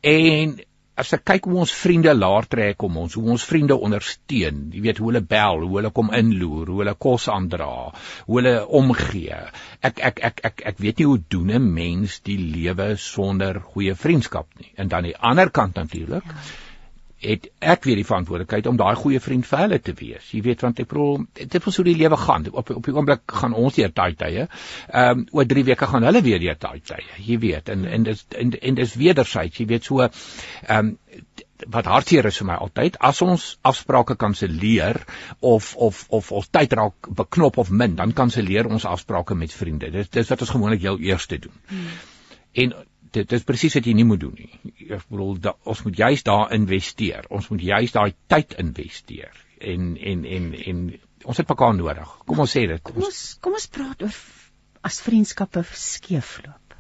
En as ek kyk hoe ons vriende laer trek om ons, hoe ons vriende ondersteun, jy weet hoe hulle bel, hoe hulle kom inloer, hoe hulle kos aandra, hoe hulle omgee. Ek ek ek ek ek weet nie hoe doen 'n mens die lewe sonder goeie vriendskap nie. En dan die ander kant natuurlik. Ja het ek weer die verantwoordelikheid om daai goeie vriend vir hulle te wees. Jy weet want ek bedoel dit is hoe die lewe gaan. Op op die oomblik gaan ons hier daai tye. Ehm um, oor 3 weke gaan hulle weer hier daai tye. Jy weet en en dis en, en dis wederzijds. Jy weet so ehm um, wat hartseer is vir my altyd as ons afsprake kanselleer of of of ons tyd raak beknop of min dan kanselleer ons afsprake met vriende. Dis dis wat ons gewoonlik heel eers doen. Hmm. En dit is presies wat jy nie moet doen nie. Ek bedoel da, ons moet juist daar investeer. Ons moet juist daai tyd investeer. En en en en ons het mekaar nodig. Kom ons sê dit. Kom ons kom ons praat oor as vriendskappe skeefloop.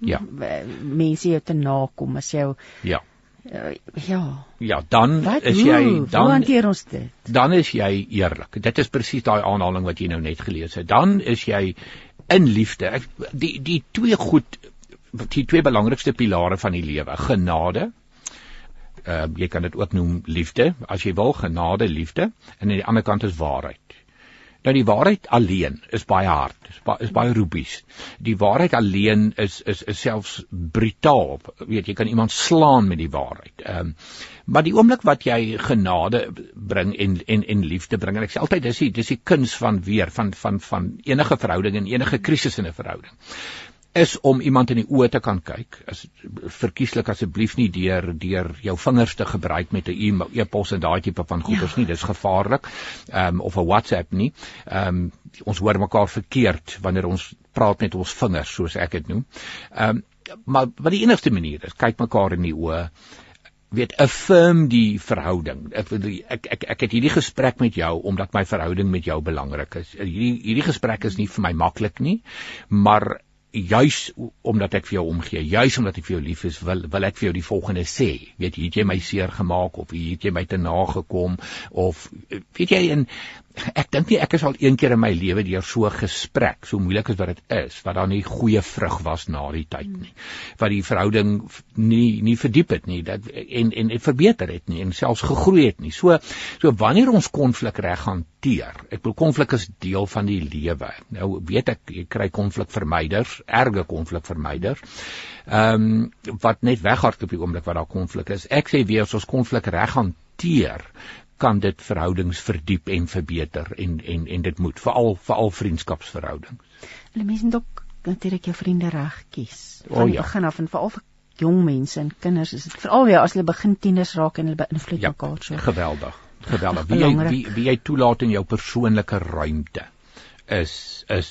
Ja. Mense jou te nakom as jou Ja. Uh, ja. Ja, dan wat, is jy hoe, dan hoe hanteer ons dit? Dan is jy eerlik. Dit is presies daai aanhaling wat jy nou net gelees het. Dan is jy in liefde. Ek, die die twee goed die twee belangrikste pilare van die lewe, genade. Ehm uh, jy kan dit ook noem liefde, as jy wil, genade, liefde en aan die ander kant is waarheid. Nou die waarheid alleen is baie hard, is baie is baie rubies. Die waarheid alleen is is is selfs brutaal. Weet jy kan iemand slaan met die waarheid. Ehm um, maar die oomblik wat jy genade bring en en en liefde bring en ek sê altyd dis die dis die kuns van weer van van van enige verhouding en enige krisis in 'n verhouding is om iemand in die oë te kan kyk. As verkieslik asseblief nie deur deur jou vingers te gebruik met 'n e-pos en daai tipe van goeders ja. nie, dis gevaarlik. Ehm um, of 'n WhatsApp nie. Ehm um, ons hoor mekaar verkeerd wanneer ons praat met ons vingers soos ek dit noem. Ehm um, maar wat die enigste manier is, kyk mekaar in die oë weet affirm die verhouding. Ek ek ek ek het hierdie gesprek met jou omdat my verhouding met jou belangrik is. Hierdie hierdie gesprek is nie vir my maklik nie, maar juis omdat ek vir jou omgee, juis omdat ek vir jou lief is, wil wil ek vir jou die volgende sê. Weet jy, het jy my seer gemaak of het jy my te nagekom of weet jy in ek dink nie ek is al een keer in my lewe deur so 'n gesprek, so moeilik as wat dit is, wat daar nie goeie vrug was na die tyd nie. Wat die verhouding nie nie verdiep het nie, dat en en het verbeter het nie en selfs gegroei het nie. So so wanneer ons konflik reg hanteer. Ek bedoel konflik is deel van die lewe. Nou weet ek jy kry konflikvermyders, erge konflikvermyders. Ehm um, wat net weghardloop op die oomblik wat daar konflik is. Ek sê weer as ons konflik reg hanteer, kan dit verhoudings verdiep en verbeter en en en dit moet veral veral vriendskapsverhoudings. Hulle mense moet ook natuurlik jou vriende reg kies. Van oh, ja. begin af en veral vir jong mense en kinders is dit veral ja as hulle begin tieners raak en hulle beïnvloed ja, mekaar so. Geweldig. geweldig. Wie jy wie, wie jy toelaat in jou persoonlike ruimte is is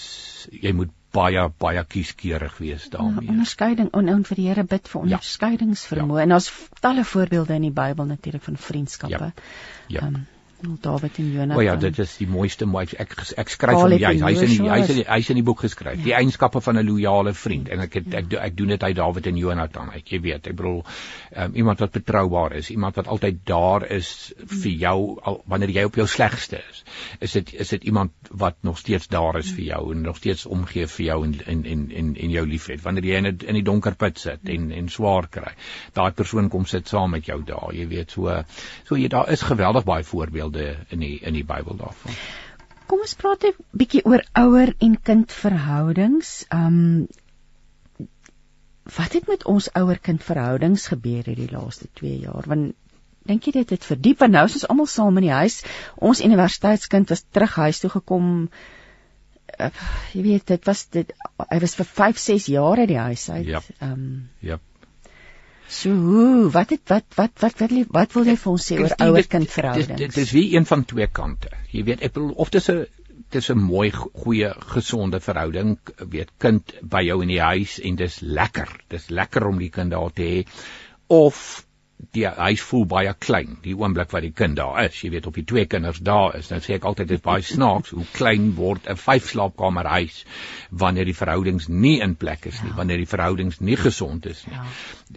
jy moet baie baie kieskeurig wees Ja, daarmee. onderskeiding en en vir die Here bid vir Ja. onderskeidingsvermoë. Ja. En daar's talle voorbeelde in die Bybel natuurlik van vriendskappe. Ja. Ehm um, Dawid en Jonathan. O ja, dit is die mooiste mooi ek ek skryf hom jy hy's in die hy's in die hy's in die boek geskryf. Ja. Die eienskappe van 'n loyale vriend en ek het, ek ek doen dit uit Dawid en Jonathan. Ek jy weet, ek bedoel um, iemand wat betroubaar is, iemand wat altyd daar is vir jou al, wanneer jy op jou slegste is. Is dit is dit iemand wat nog steeds daar is vir jou en nog steeds omgee vir jou en en en en, en jou liefhet wanneer jy in die, in die donker put sit en en swaar kry. Daai persoon kom sit saam met jou daar, jy weet so so jy daar is geweldig baie voorbeelde in die in die Bybel daarvan. Kom ons praat 'n bietjie oor ouer en kind verhoudings. Ehm um, wat het met ons ouer-kind verhoudings gebeur hierdie laaste 2 jaar? Want dink jy dit het verdiep want nou is ons almal saam in die huis. Ons universiteitskind was terug huis toe gekom. Uh, jy weet dit was dit hy was vir 5, 6 jaar uit die huis uit. Ehm um, Ja. So hoe, wat het wat wat wat wat wil, wat wil jy vir ons sê oor ouer-kind dit- Dit verhoudings? dit is wie een van twee kante. Jy weet, ek bedoel of dis 'n dis 'n mooi goeie gesonde verhouding, weet kind by jou in die huis en dis lekker. Dis lekker om die kind daar te hê of die huis voel baie klein die oomblik wat die kind daar is jy weet of die twee kinders daar is nou sê ek altyd dit is baie snaaks hoe klein word 'n vyf slaapkamer huis wanneer die verhoudings nie in plek is nie Ja. wanneer die verhoudings nie gesond is nie Ja.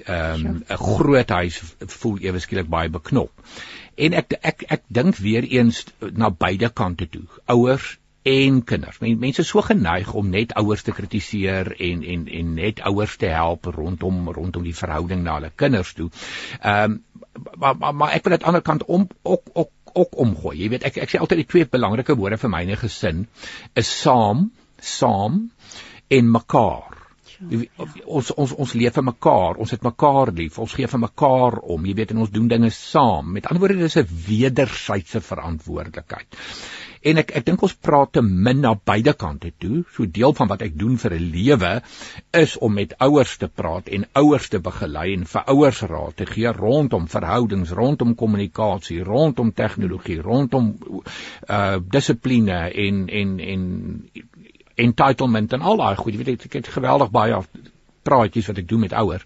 ehm 'n groot huis voel ewe skielik baie beknop. En ek ek ek dink weer eens na beide kante toe, ouers en kinders. Men, mense is so geneig om net ouers te kritiseer en en en net ouers te help rondom rondom die verhouding na hulle kinders toe. Ehm um, maar, maar maar ek wil dit aan die ander kant om ook ook ook omgooi. Jy weet ek ek sê altyd die twee belangrike woorde vir my in 'n gesin is saam, saam en mekaar. Jy weet, ons ons ons leef vir mekaar, ons het mekaar lief, ons gee vir mekaar om, jy weet en ons doen dinge saam. Met ander woorde dis 'n wederwysige verantwoordelikheid. En ek ek dink ons praat te min na beide kante toe. So deel van wat ek doen vir 'n lewe is om met ouers te praat en ouers te begelei en vir ouers raad te gee rondom verhoudings, rondom kommunikasie, rondom tegnologie, rondom uh dissipline en en en entitlement en al daai goed. Jy weet ek, ek het geweldig baie praatjies wat ek doen met ouers.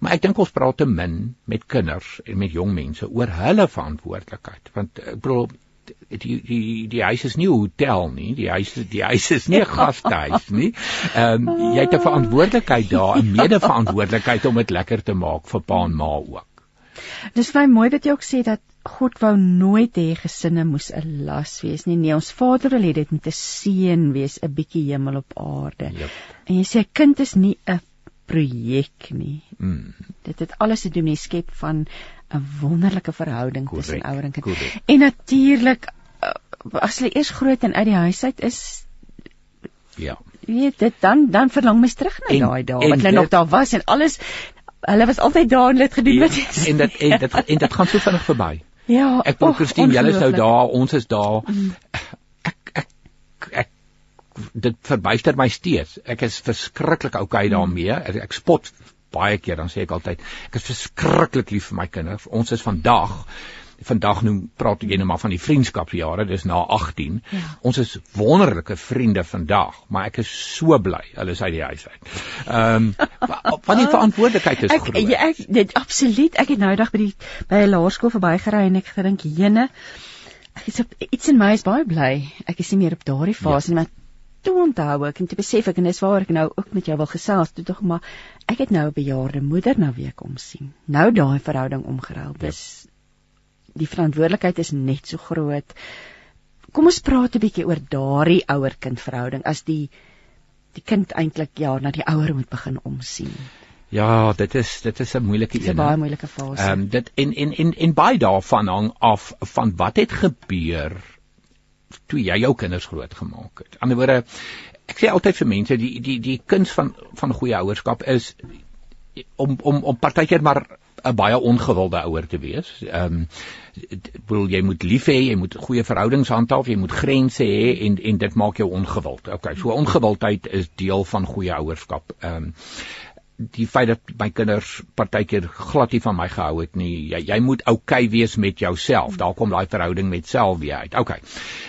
Maar ek dink ons praat te min met kinders en met jong mense oor hulle verantwoordelikheid. Want ek bedoel die die die huis is nie 'n hotel nie. Die huis die huis is nie 'n gastehuis nie. Ehm um, jy het 'n verantwoordelikheid daar, 'n medeverantwoordelikheid om dit lekker te maak vir pa en ma ook. Dis vir my mooi dat jy ook sê dat God wou nooit hê gesinne moes 'n las wees nie. Nee, ons Vader wil hê dit moet 'n seën wees, 'n bietjie hemel op aarde. Yep. En jy sê 'n kind is nie 'n projek nie. Mm. Dit het alles te doen met die skep van 'n wonderlike verhouding tussen Korrek, ouer en kind. korrek. En natuurlik as hulle eers groot en uit die huis uit is, Ja. weet dit dan dan verlang mens terug na daai dae wat hulle nog daar was en alles hulle was altyd daar en hulle het gedoen wat jy en dit en dit en dit gaan so vinnig verby. Ja, Ek och, Christine, julle is nou daar, ons is daar. Ek ek ek dit verbuister my steeds. Ek is verskriklik okay daarmee. Ek, ek spot baie keer dan sê ek altyd, ek is verskriklik lief vir my kinders. Ons is vandag vandag noem praat jy nou maar van die vriendskapsjare, dis na 18. Ja. Ons is wonderlike vriende vandag, maar ek is so bly hulle is uit die huis uit. Ehm um, van die verantwoordelikheid is ek, groot. ja, ek dit absoluut ek het nou eendag by die by 'n laerskool verbygery en ek gedink jene ek is op iets in my is baie bly ek is nie meer op daardie fase ja. nie maar toe onthou ek en toe besef ek en dis waar ek nou ook met jou wil gesels toe tog maar ek het nou 'n bejaarde moeder na week kom sien nou daai verhouding omgeruil dis die verantwoordelikheid is net so groot kom ons praat 'n bietjie oor daardie ouer kind verhouding as die die kind eintlik ja na die ouer moet begin omsien Ja, dit is dit is 'n moeilike Dit is 'n een. baie moeilike fase. Ehm um, dit en en en en baie daarvan hang af van wat het gebeur toe jy jou kinders grootgemaak het. Aan die ander woorde ek sê altyd vir mense die die die kuns van van goeie ouerskap is om om om partykeer maar 'n baie ongewilde ouer te wees. Ehm um, bedoel jy moet lief hê, jy moet goeie verhoudings handhaaf, jy moet grense hê en en dit maak jou ongewild. Okay, so ongewildheid is deel van goeie ouerskap. Ehm um, die feit dat my kinders partykeer glad nie van my gehou het nie. Jy jy moet oukei okay wees met jouself. Daar kom daai verhouding met self weer uit. Okay.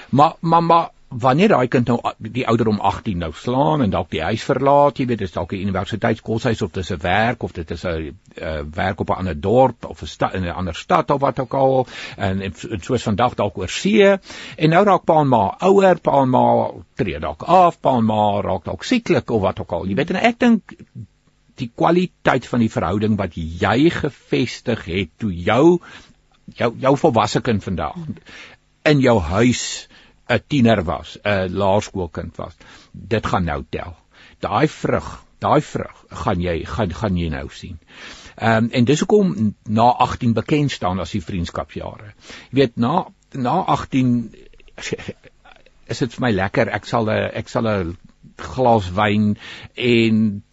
Maar maar maar wanneer daai kind nou die ouderdom 18 nou slaan en dalk die huis verlaat, jy weet, dis dalk 'n universiteitskoshuis of dis 'n werk of dit is 'n uh, werk op 'n ander dorp of 'n stad in 'n ander stad of wat ook al en, en, en soos vandag dalk oor see en nou raak pa en ma ouer, pa en ma tree dalk af, pa en ma raak dalk sieklik of wat ook al. Jy weet en ek dink die kwaliteit van die verhouding wat jy gevestig het toe jou jou jou volwasse kind vandag in jou huis 'n tiener was, 'n laerskoolkind was. Dit gaan nou tel. Daai vrug, daai vrug gaan jy gaan gaan jy nou sien. Ehm um, en dis hoekom na 18 bekend staan as die vriendskapsjare. Jy weet na na 18 is dit vir my lekker. Ek sal 'n ek sal 'n glas wyn en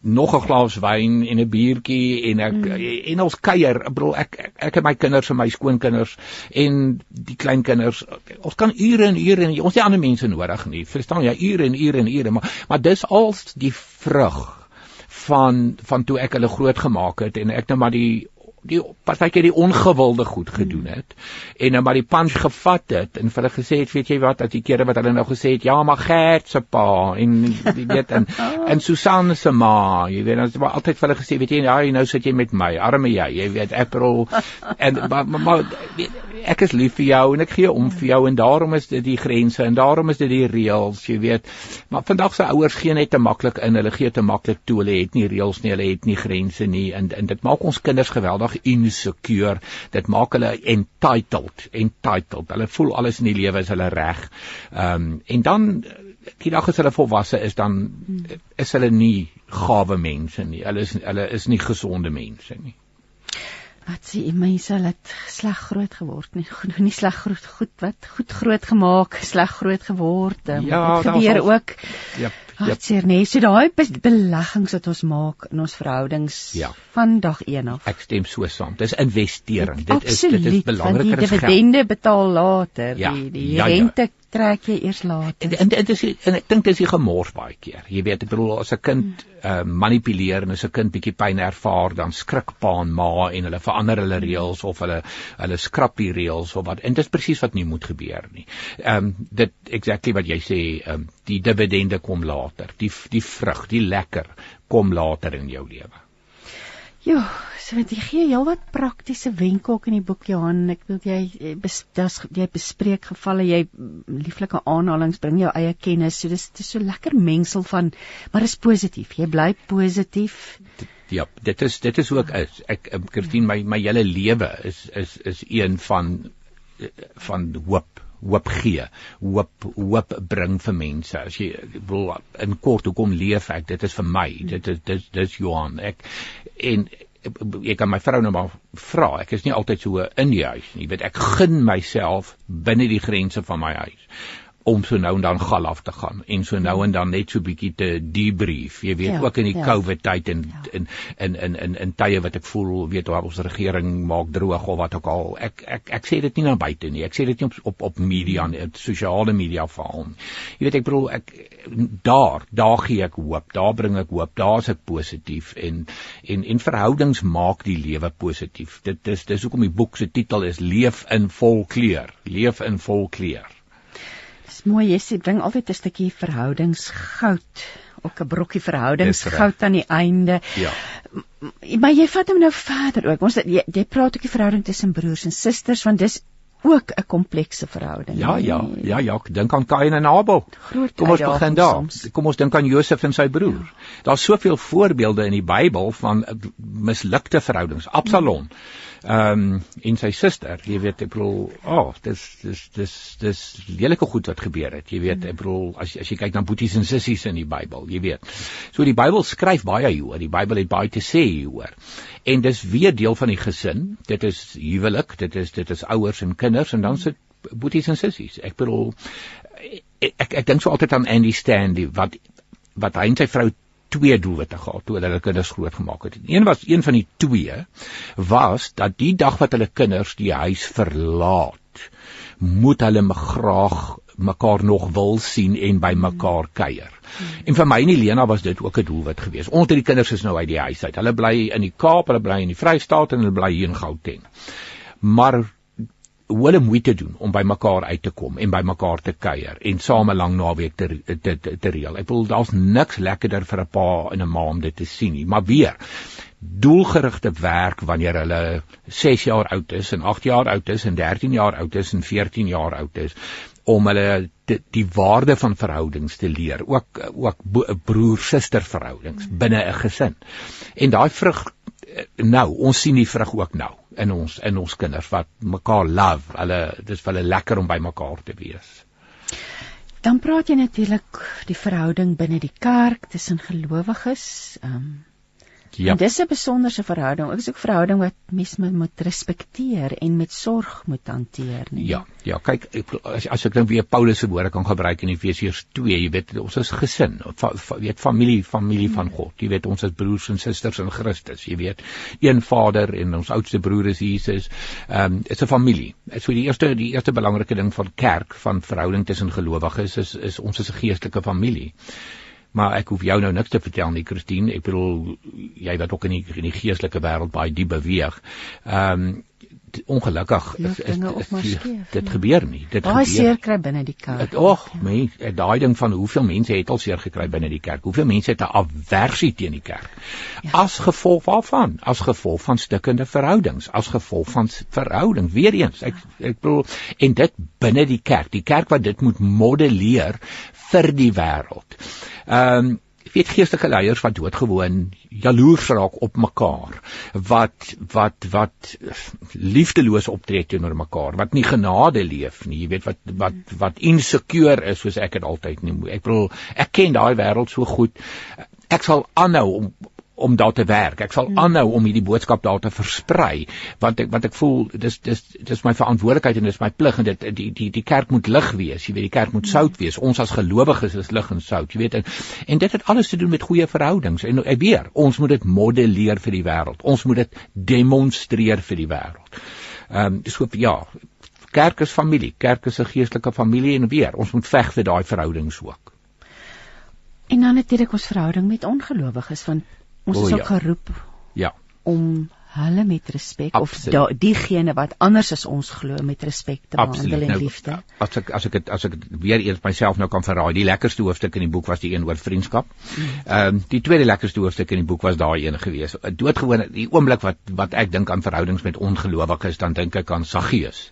nog 'n glas wyn en 'n biertjie en ek mm. en ons kuier. Ek bedoel ek, ek het my kinders en my skoonkinders en die kleinkinders. Ons kan ure en ure en ons het ander mense nodig nie. Verstaan jy? Ure en ure en ure, maar maar dis al die vrug van van toe ek hulle groot gemaak het en ek nou maar die die partykeer die ongewilde goed gedoen hmm. het en nou maar die punch gevat het en vir hulle gesê het weet jy wat dat die kere wat hulle nou gesê het ja maar Gert se pa en jy weet en en Susan se ma jy weet dan het maar altyd vir hulle gesê weet jy ja nou sit jy met my arme jy jy weet April en maar, maar, maar ek is lief vir jou en ek gee om vir jou en daarom is dit die grense en daarom is dit die reëls jy weet maar vandag se ouers gee net te maklik in hulle gee te maklik toe hulle het nie reëls nie hulle het nie grense nie en en dit maak ons kinders geweldig insecure. Dit maak hulle entitled, entitled. Hulle voel alles in die lewe is hulle reg. Ehm um, en dan die dag as hulle volwasse is dan is hulle nie gawe mense nie. Hulle is hulle is nie gesonde mense nie. Wat sê mense het sleg groot geword nie. Goed nie sleg groot goed wat goed groot gemaak, sleg groot geword. Um, ja, dit gebeur ook. Ja. Wat sê nee, so daai beleggings wat ons maak in ons verhoudings ja. van dag 1 af. Ek stem so saam. Dis investering. Dit is dit is belangriker as geld. Die dividende betaal later, ja, die die ja, rente ja trek jy eers later. En dit is en ek dink dis die gemors baie keer. Jy weet, ek bedoel as 'n kind hmm. uh, manipuleer en as 'n kind bietjie pyn ervaar, dan skrik pa en ma en hulle verander hulle reëls of hulle hulle skrap die reëls of wat. En dit is presies wat nie moet gebeur nie. Ehm um, dit exactly wat jy sê, ehm um, die dividende kom later. Die die vrug, die lekker kom later in jou lewe. Ja, so dit gee heelwat praktiese wenke ook in die boek Johan. Ek wil jy eh, dis jy bespreek gevalle, jy lieflike aanhalings bring jou eie kennis. So dis dis so lekker mengsel van maar is positief. Jy bly positief. Ja, dit is dit is ook is ek Christine my my hele lewe is is is een van van hoop hoop gee, hoop hoop bring vir mense. As jy wil in kort hoekom leef ek? Dit is vir my. Dit is dit dis Johan. Ek en ek kan my vrou nou maar vra. Ek is nie altyd so in die huis nie. Jy weet ek gun myself binne die grense van my huis om so nou en dan gal af te gaan en so nou en dan net so bietjie te debrief. Jy weet ja, ook in die ja. COVID tyd en ja. in in in in in tye wat ek voel weet waar ons regering maak droog of wat ook al. Ek ek ek sê dit nie na buite nie. Ek sê dit nie op op op media en op sosiale media veral. Jy weet ek bedoel ek daar daar gee ek hoop. Daar bring ek hoop. Daar's ek positief en en en verhoudings maak die lewe positief. Dit dis dis hoekom die boek se titel is Leef in vol kleur. Leef in vol kleur mooi jy sê bring altyd 'n stukkie verhoudingsgoud ook 'n brokkie verhoudingsgoud aan die einde. Ja. Maar jy vat hom nou verder ook. Ons jy, jy praat ook die verhouding tussen broers en susters want dis ook 'n komplekse verhouding. Ja, ja, ja, ja, dink aan Kain en Abel. Groot Kom ons begin daar. Soms. Kom ons dink aan Josef en sy broer. Ja. Daar's soveel voorbeelde in die Bybel van mislukte verhoudings. Absalom. Ja ehm um, en sy suster, jy weet ek bedoel, oh, dis dis dis dis lelike goed wat gebeur het. Jy weet, ek bedoel as as jy kyk na boeties en sissies in die Bybel, jy weet. So die Bybel skryf baie hieroor. Die Bybel het baie te sê hieroor. En dis weer deel van die gesin. Dit is huwelik, dit is dit is ouers en kinders en dan sit boeties en sissies. Ek bedoel ek ek, ek dink so altyd aan Andy Stanley wat wat hy en sy vrou twee doelwitte gehad toe hulle kinders groot gemaak het. Een was een van die twee was dat die dag wat hulle kinders die huis verlaat, moet hulle graag mekaar nog wil sien en by mekaar kuier. En vir my en Helena was dit ook 'n doelwit geweest. Ons het die kinders is nou uit die huis uit. Hulle bly in die Kaap, hulle bly in die Vrystaat en hulle bly hier in Gauteng. Maar hulle moeite doen om by mekaar uit te kom en by mekaar te kuier en saam 'n lang naweek te te te, te reël. Ek bedoel daar's niks lekkerder vir 'n pa en 'n ma om dit te sien nie, maar weer doelgerigte werk wanneer hulle 6 jaar oud is en 8 jaar oud is en 13 jaar oud is en 14 jaar oud is om hulle die, die waarde van verhoudings te leer ook ook broer-suster verhoudings binne 'n gesin. En daai vrug nou, ons sien die vrug ook nou in ons in ons kinders wat mekaar love. Hulle dis vir hulle lekker om by mekaar te wees. Dan praat jy natuurlik die verhouding binne die kerk tussen gelowiges. Ehm um, Ja. En dis 'n besonderse verhouding. Ek is ook 'n verhouding wat mens moet respekteer en met sorg moet hanteer, nie? Ja, ja, kyk ek, as as ek dan weer Paulus se woorde kan gebruik in Efesiërs 2, jy weet ons is gesin, va, va, weet familie, familie van God. Jy weet ons is broers en susters in Christus, jy weet. Een Vader en ons oudste broer is Jesus. Ehm um, is 'n familie. So die eerste die eerste belangrike ding van kerk, van verhouding tussen gelowiges is is ons is 'n geestelike familie maar ek hoef jou nou niks te vertel nie Christine ek bedoel jy wat ook in die, in die geestelike wêreld baie diep beweeg ehm um, ongelukkig ja, is, is, is, is skeef, dit ja. gebeur nie dit baie seer kry binne die kerk ag ja. mens daai ding van hoeveel mense het al seer gekry binne die kerk hoeveel mense het 'n aversie teen die kerk ja. as gevolg waarvan as gevolg van stukkende verhoudings as gevolg van verhouding weer eens ek ek bedoel en dit binne die kerk die kerk wat dit moet modelleer vir die wêreld. Ehm um, weet geestelike leiers wat doodgewoon jaloers raak op mekaar wat wat wat liefdeloos optree teenoor mekaar wat nie genade leef nie jy weet wat wat wat insecure is soos ek dit altyd noem. Ek bedoel ek ken daai wêreld so goed. Ek sal aanhou om om daar te werk. Ek sal hmm. aanhou om hierdie boodskap daar te versprei want ek wat ek voel dis dis dis my verantwoordelikheid en dis my plig en dit die die die kerk moet lig wees. Jy weet die kerk moet hmm. sout wees. Ons as gelowiges is lig en sout, jy weet en, en dit het alles te doen met goeie verhoudings en ek weer ons moet dit modelleer vir die wêreld. Ons moet dit demonstreer vir die wêreld. Ehm um, hoop ja, kerk is familie, kerk is 'n geestelike familie en weer ons moet veg vir daai verhoudings ook. En dan natuurlik ons verhouding met ongelowiges want Ons oh, is ook ja. geroep ja om hulle met respek of da, diegene wat anders as ons glo met respek te behandel en nou, liefde. As ek as ek het, as ek weer eers myself nou kan verraai, die lekkerste hoofstuk in die boek was die een oor vriendskap. Mm. Ehm um, die tweede lekkerste hoofstuk in die boek was daai een gewees. Doodgewoon die oomblik wat wat ek dink aan verhoudings met ongelowiges, dan dink ek aan Saggeus.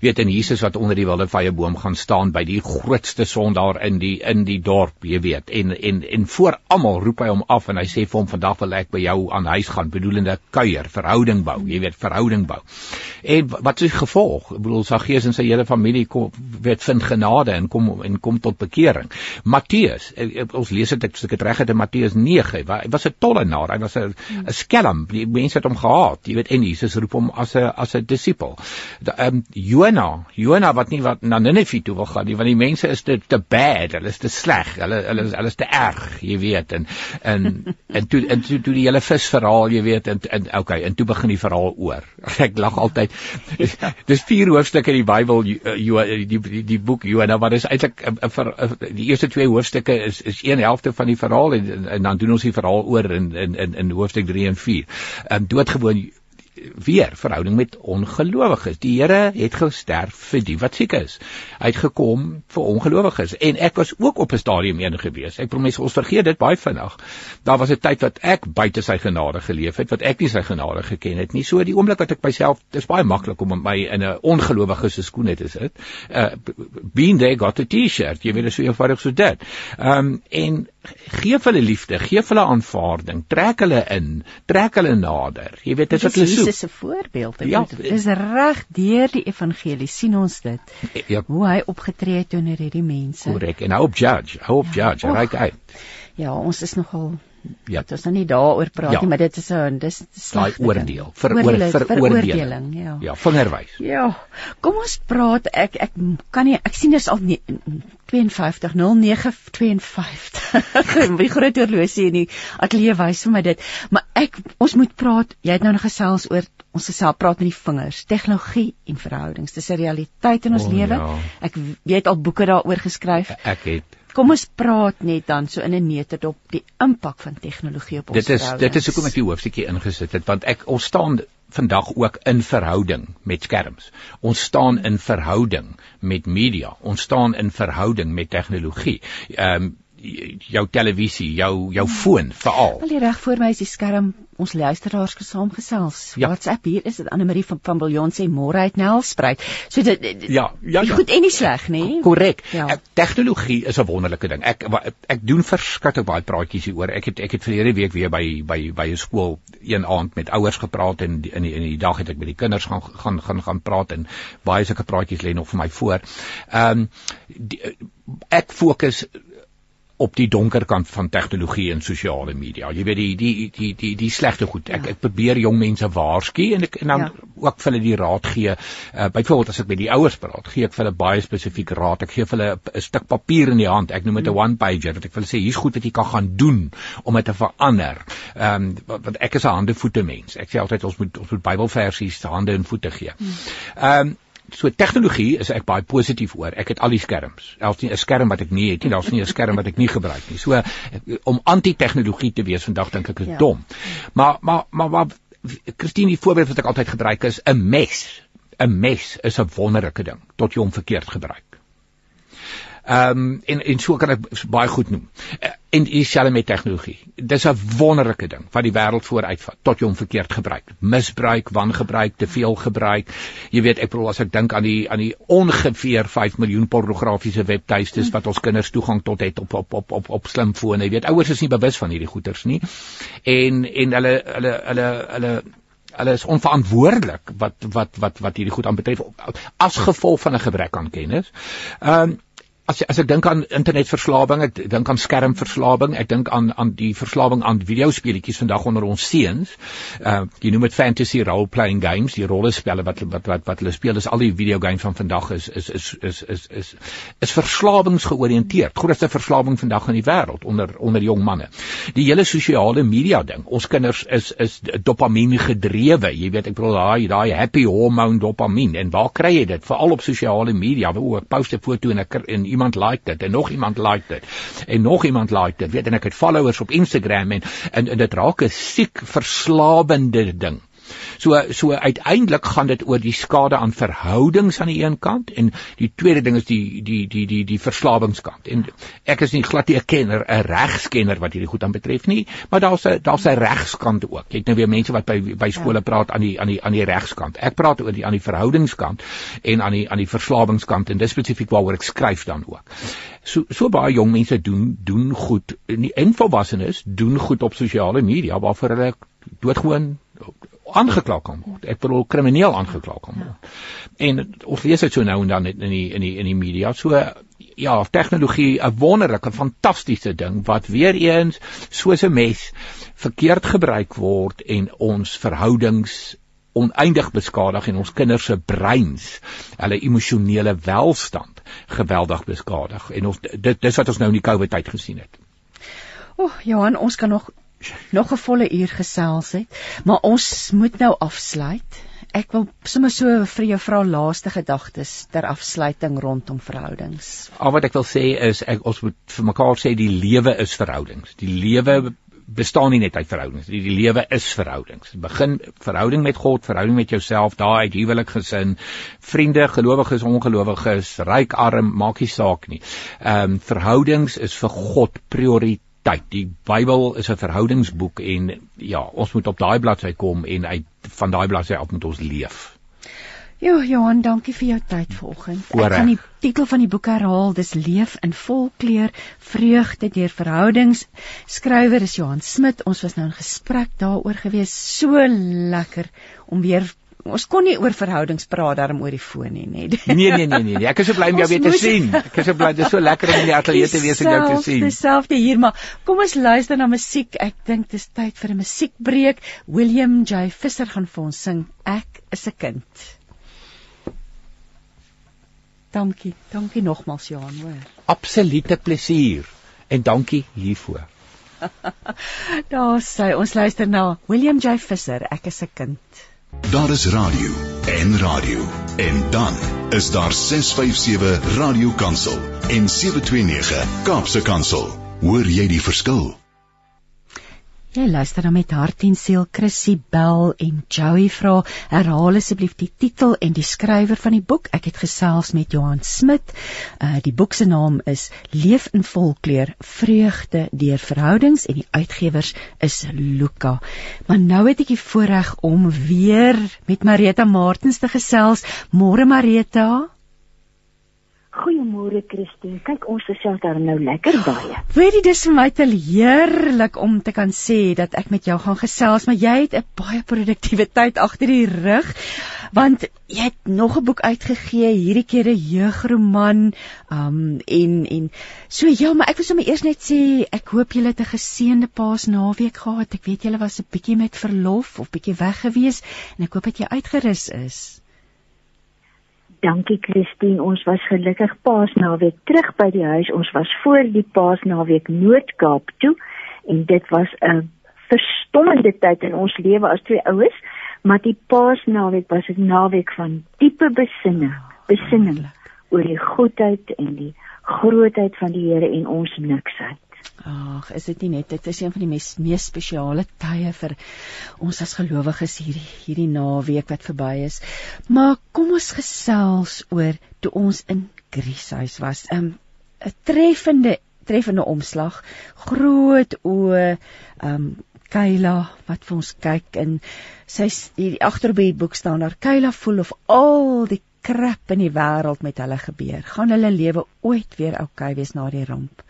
Jy weet en Jesus wat onder die wilde vrye boom gaan staan by die grootste sondaar in die in die dorp, jy weet. En en en voor almal roep hy hom af en hy sê vir hom vandag wil ek by jou aan huis gaan, bedoelende kuier verhouding bou, jy weet verhouding bou. En wat is gevolg? Ek bedoel Saggeus en sy hele familie kom weet vind genade en kom en kom tot bekering. Matteus, ons lees dit ek het reg het in Matteus 9, hy was 'n tollenaar, hy was 'n skelm, die mense het hom gehaat, jy weet en Jesus roep hom as 'n as 'n disipel. Ehm Jona, Jona wat nie wat na Ninive toe wil gaan nie, want die mense is te te bad, hulle is te sleg, hulle hulle is hulle is te erg, jy weet en en en toe en toe, toe die hele visverhaal, jy weet en en okay, en toe begin die verhaal oor. Ek lag altyd. Dis vier hoofstukke in die Bybel die die die, die boek Johanna, maar dis eintlik die eerste twee hoofstukke is is een helfte van die verhaal en, en dan doen ons die verhaal oor in in in, in hoofstuk 3 en 4. Ehm doodgewoon weer verhouding met ongelowiges. Die Here het gesterf vir die wat siek is. Hy het gekom vir ongelowiges en ek was ook op 'n stadium een gewees. Ek promes ons vergeet dit baie vinnig. Daar was 'n tyd wat ek buite sy genade geleef het, wat ek nie sy genade geken het nie. So die oomblik wat ek myself, dis baie maklik om my in 'n ongelowige se skoene te sit. Uh being there got a t-shirt. Jy weet dit so eenvoudig so dit. Ehm um, en gee hulle liefde, gee hulle aanvaarding, trek hulle in, trek hulle nader. Jy weet dit is wat hulle soek. 'n voorbeeld. Ja, dit is reg deur die evangelie sien ons dit. Ja, hoe hy opgetree het teenoor hierdie mense. Korrek. En hou op judge, hou op ja, judge, right uit. Ja, ons is nogal Ja. Is nou nie daaroor praat ja. nie, maar dit is 'n dis daai oordeel vir oor vir oordeling. Ja. Ja, vingerwys. Ja. Kom ons praat ek ek kan nie ek sien dis al 520952. Die groot horlosie in die ateljee wys vir my dit, maar ek ons moet praat. Jy het nou nog gesels oor ons self praat met die vingers, tegnologie en verhoudings. Dis 'n realiteit in ons oh, lewe. Ja. Ek weet al boeke daaroor geskryf. Ek het Kom ons praat net dan so in 'n neutedop die impak van tegnologie op ons Dit is verhoudings. dit is hoekom ek die hoofstukkie ingesit het want ek ons staan vandag ook in verhouding met skerms. Ons staan in verhouding met media. Ons staan in verhouding met tegnologie. Ehm um, jou televisie, jou jou foon veral. Al reg voor my is die skerm ons luisteraars gesaamgesels. Ja. WhatsApp hier is dit Anne Marie van van Billjon sê môre uit Nelspruit. So dit Ja, ja, ja. Goed en nie sleg nie. Korrek. Ja. Tegnologie is 'n wonderlike ding. Ek ek doen verskriklik baie praatjies hieroor. Ek het ek het verlede week weer by by by 'n skool een aand met ouers gepraat en in die, in die dag het ek met die kinders gaan gaan gaan gaan praat en baie sulke praatjies lê nog vir my voor. Ehm um, ek fokus op die donker kant van tegnologie en sosiale media. Jy weet die die die die die slegte goed. Ek ja. ek probeer jong mense waarsku en ek en dan ja. ook vir hulle die raad gee. Uh, Byvoorbeeld as ek met die ouers praat, gee ek vir hulle baie spesifiek raad. Ek gee vir hulle 'n stuk papier in die hand. Ek noem dit 'n mm. one pager wat ek vir hulle sê hier's goed wat jy kan gaan doen om dit te verander. Ehm um, want ek is 'n hande voete mens. Ek sê altyd ons moet ons moet Bybelversies hande en voete gee. Mm. Ehm um, so tegnologie is ek baie positief oor. Ek het al die skerms. Daar's nie 'n skerm wat ek nie het nie. Daar's nie 'n skerm wat ek nie gebruik nie. So om anti-tegnologie te wees vandag dink ek is ja. dom. Maar maar maar maar Christine, die voorbeeld wat ek altyd gebruik is 'n mes. 'n Mes is 'n wonderlike ding tot jy hom verkeerd gebruik. Ehm um, en en so kan ek baie goed noem. En dieselfde met tegnologie. Dis 'n wonderlike ding wat die wêreld vooruitvat tot jy hom verkeerd gebruik. Misbruik, wangebruik, te veel gebruik. Jy weet, ek bedoel as ek dink aan die aan die ongeveer 5 miljoen pornografiese webtuistes wat ons kinders toegang tot het op op op op op slimfone. Jy weet, ouers is nie bewus van hierdie goeters nie. En en hulle hulle hulle hulle hulle is onverantwoordelik wat wat wat wat hierdie goed aanbetref as gevolg van 'n gebrek aan kennis. Ehm um, as as ek dink aan internetverslawing, ek dink aan skermverslawing, ek dink aan aan die verslawing aan videospeletjies vandag onder ons seuns. Uh jy noem dit fantasy role playing games, die rollespelle wat wat wat wat hulle speel, is al die videogames van vandag is is is is is is is verslawingsgeoriënteerd. Grootste verslawing vandag in die wêreld onder onder jong manne. Die hele sosiale media ding. Ons kinders is is dopamien gedrewe. Jy weet ek bedoel daai daai happy hormone dopamien en waar kry jy dit? Veral op sosiale media. Ek post 'n foto en ek en iemand like dit en nog iemand like dit en nog iemand like dit weet en ek het followers op Instagram en en, en dit raak 'n siek verslawende ding So so uiteindelik gaan dit oor die skade aan verhoudings aan die een kant en die tweede ding is die die die die die verslawingskant. En ek is nie glad nie 'n kenner, 'n regskenner wat hierdie goed aan betref nie, maar daar's 'n daar's 'n regskant ook. Jy het nou weer mense wat by by skole ja. praat aan die aan die aan die regskant. Ek praat oor die aan die verhoudingskant en aan die aan die verslawingskant en dis spesifiek waaroor ek skryf dan ook. So so baie jong mense doen doen goed en volwassenes doen goed op sosiale media waarvoor hulle doodgewoon aangekla kan word. Ek bedoel krimineel aangekla kan word. En ons lees dit so nou en dan in die in die in die media. So ja, tegnologie 'n wonderlike, fantastiese ding wat weer eens soos 'n mes verkeerd gebruik word en ons verhoudings oneindig beskadig en ons kinders se breins, hulle emosionele welstand geweldig beskadig. En ons dit dis wat ons nou in die COVID tyd gesien het. O, oh, Johan, ons kan nog nog 'n volle uur gesels het, maar ons moet nou afsluit. Ek wil sommer so vir jou vra laaste gedagtes ter afsluiting rondom verhoudings. Al wat ek wil sê is ek ons moet vir mekaar sê die lewe is verhoudings. Die lewe bestaan nie net uit verhoudings. Die, die lewe is verhoudings. Begin verhouding met God, verhouding met jouself, daai uit huwelik, gesin, vriende, gelowiges, ongelowiges, ryk, arm, maak nie saak nie. Ehm um, verhoudings is vir God prioriteit tyd. Die Bybel is 'n verhoudingsboek en ja, ons moet op daai bladsy kom en uit van daai bladsy af moet ons leef. Ja, Johan, dankie vir jou tyd vanoggend. Ek gaan die titel van die boek herhaal. Dis Leef in volkleur, vreugde deur verhoudings. Skrywer is Johan Smit. Ons was nou in gesprek daaroor gewees. So lekker om weer ons kon nie oor verhoudings praat daarom oor die foon nie, nee. nee nee nee nee. Ek is so bly om jou weer te sien. Ek is so bly dit is so lekker om in die ateljee te wees en jou te sien. Dieselfde hier, maar kom ons luister na musiek. Ek dink dis tyd vir 'n musiekbreek. William J Visser gaan vir ons sing Ek is 'n kind. Dankie. Dankie nogmals Johan, hoor. Absolute plesier en dankie hiervoor. Daar sê ons luister na William J Visser, ek is 'n kind. Daar is radio en radio en dan is daar 657 Radio Kansel en 729 Kaapse Kansel. Hoor jy die verskil? Jy luister dan met hart en siel Chrissy Bell en Joey vra herhaal asseblief die titel en die skrywer van die boek. Ek het gesels met Johan Smit. Uh die boek se naam is Leef in volkleur: Vreugde deur verhoudings en die uitgewers is Luka. Maar nou het ek die voorreg om weer met Marita Martens te gesels. Môre Marita. Goeiemôre Christine. Kyk, ons gesels daar nou lekker baie. Weet jy, dis vir my te heerlik om te kan sê dat ek met jou gaan gesels, maar jy het 'n baie produktiewe tyd agter die rug, want jy het nog 'n boek uitgegee, hierdie keer 'n jeugroman, um en en so ja, maar ek wil sommer eers net sê ek hoop julle het 'n geseënde Paasnaweek gehad. Ek weet julle was 'n bietjie met verlof of bietjie weg gewees en ek hoop dat jy uitgerus is. Dankie Christine, ons was gelukkig Paasnaweek terug by die huis. Ons was voor die Paasnaweek Noord-Kaap toe en dit was 'n verstommende tyd in ons lewe as twee oues, maar die Paasnaweek was 'n naweek van diepe besinning, besinning oor die goedheid en die grootheid van die Here en ons niksheid. Ag, is dit nie net dit is een van die mees mees spesiale tye vir ons as gelowiges hierdie hierdie naweek wat verby is. Maar kom ons gesels oor toe ons in Grieshuis was. 'n um, 'n treffende treffende omslag. Groot oë um Kayla wat vir ons kyk en sy hier agter op die boek staan daar Kayla voel of al die krap in die wêreld met hulle gebeur. Gaan hulle lewe ooit weer oukei wees na die ramp?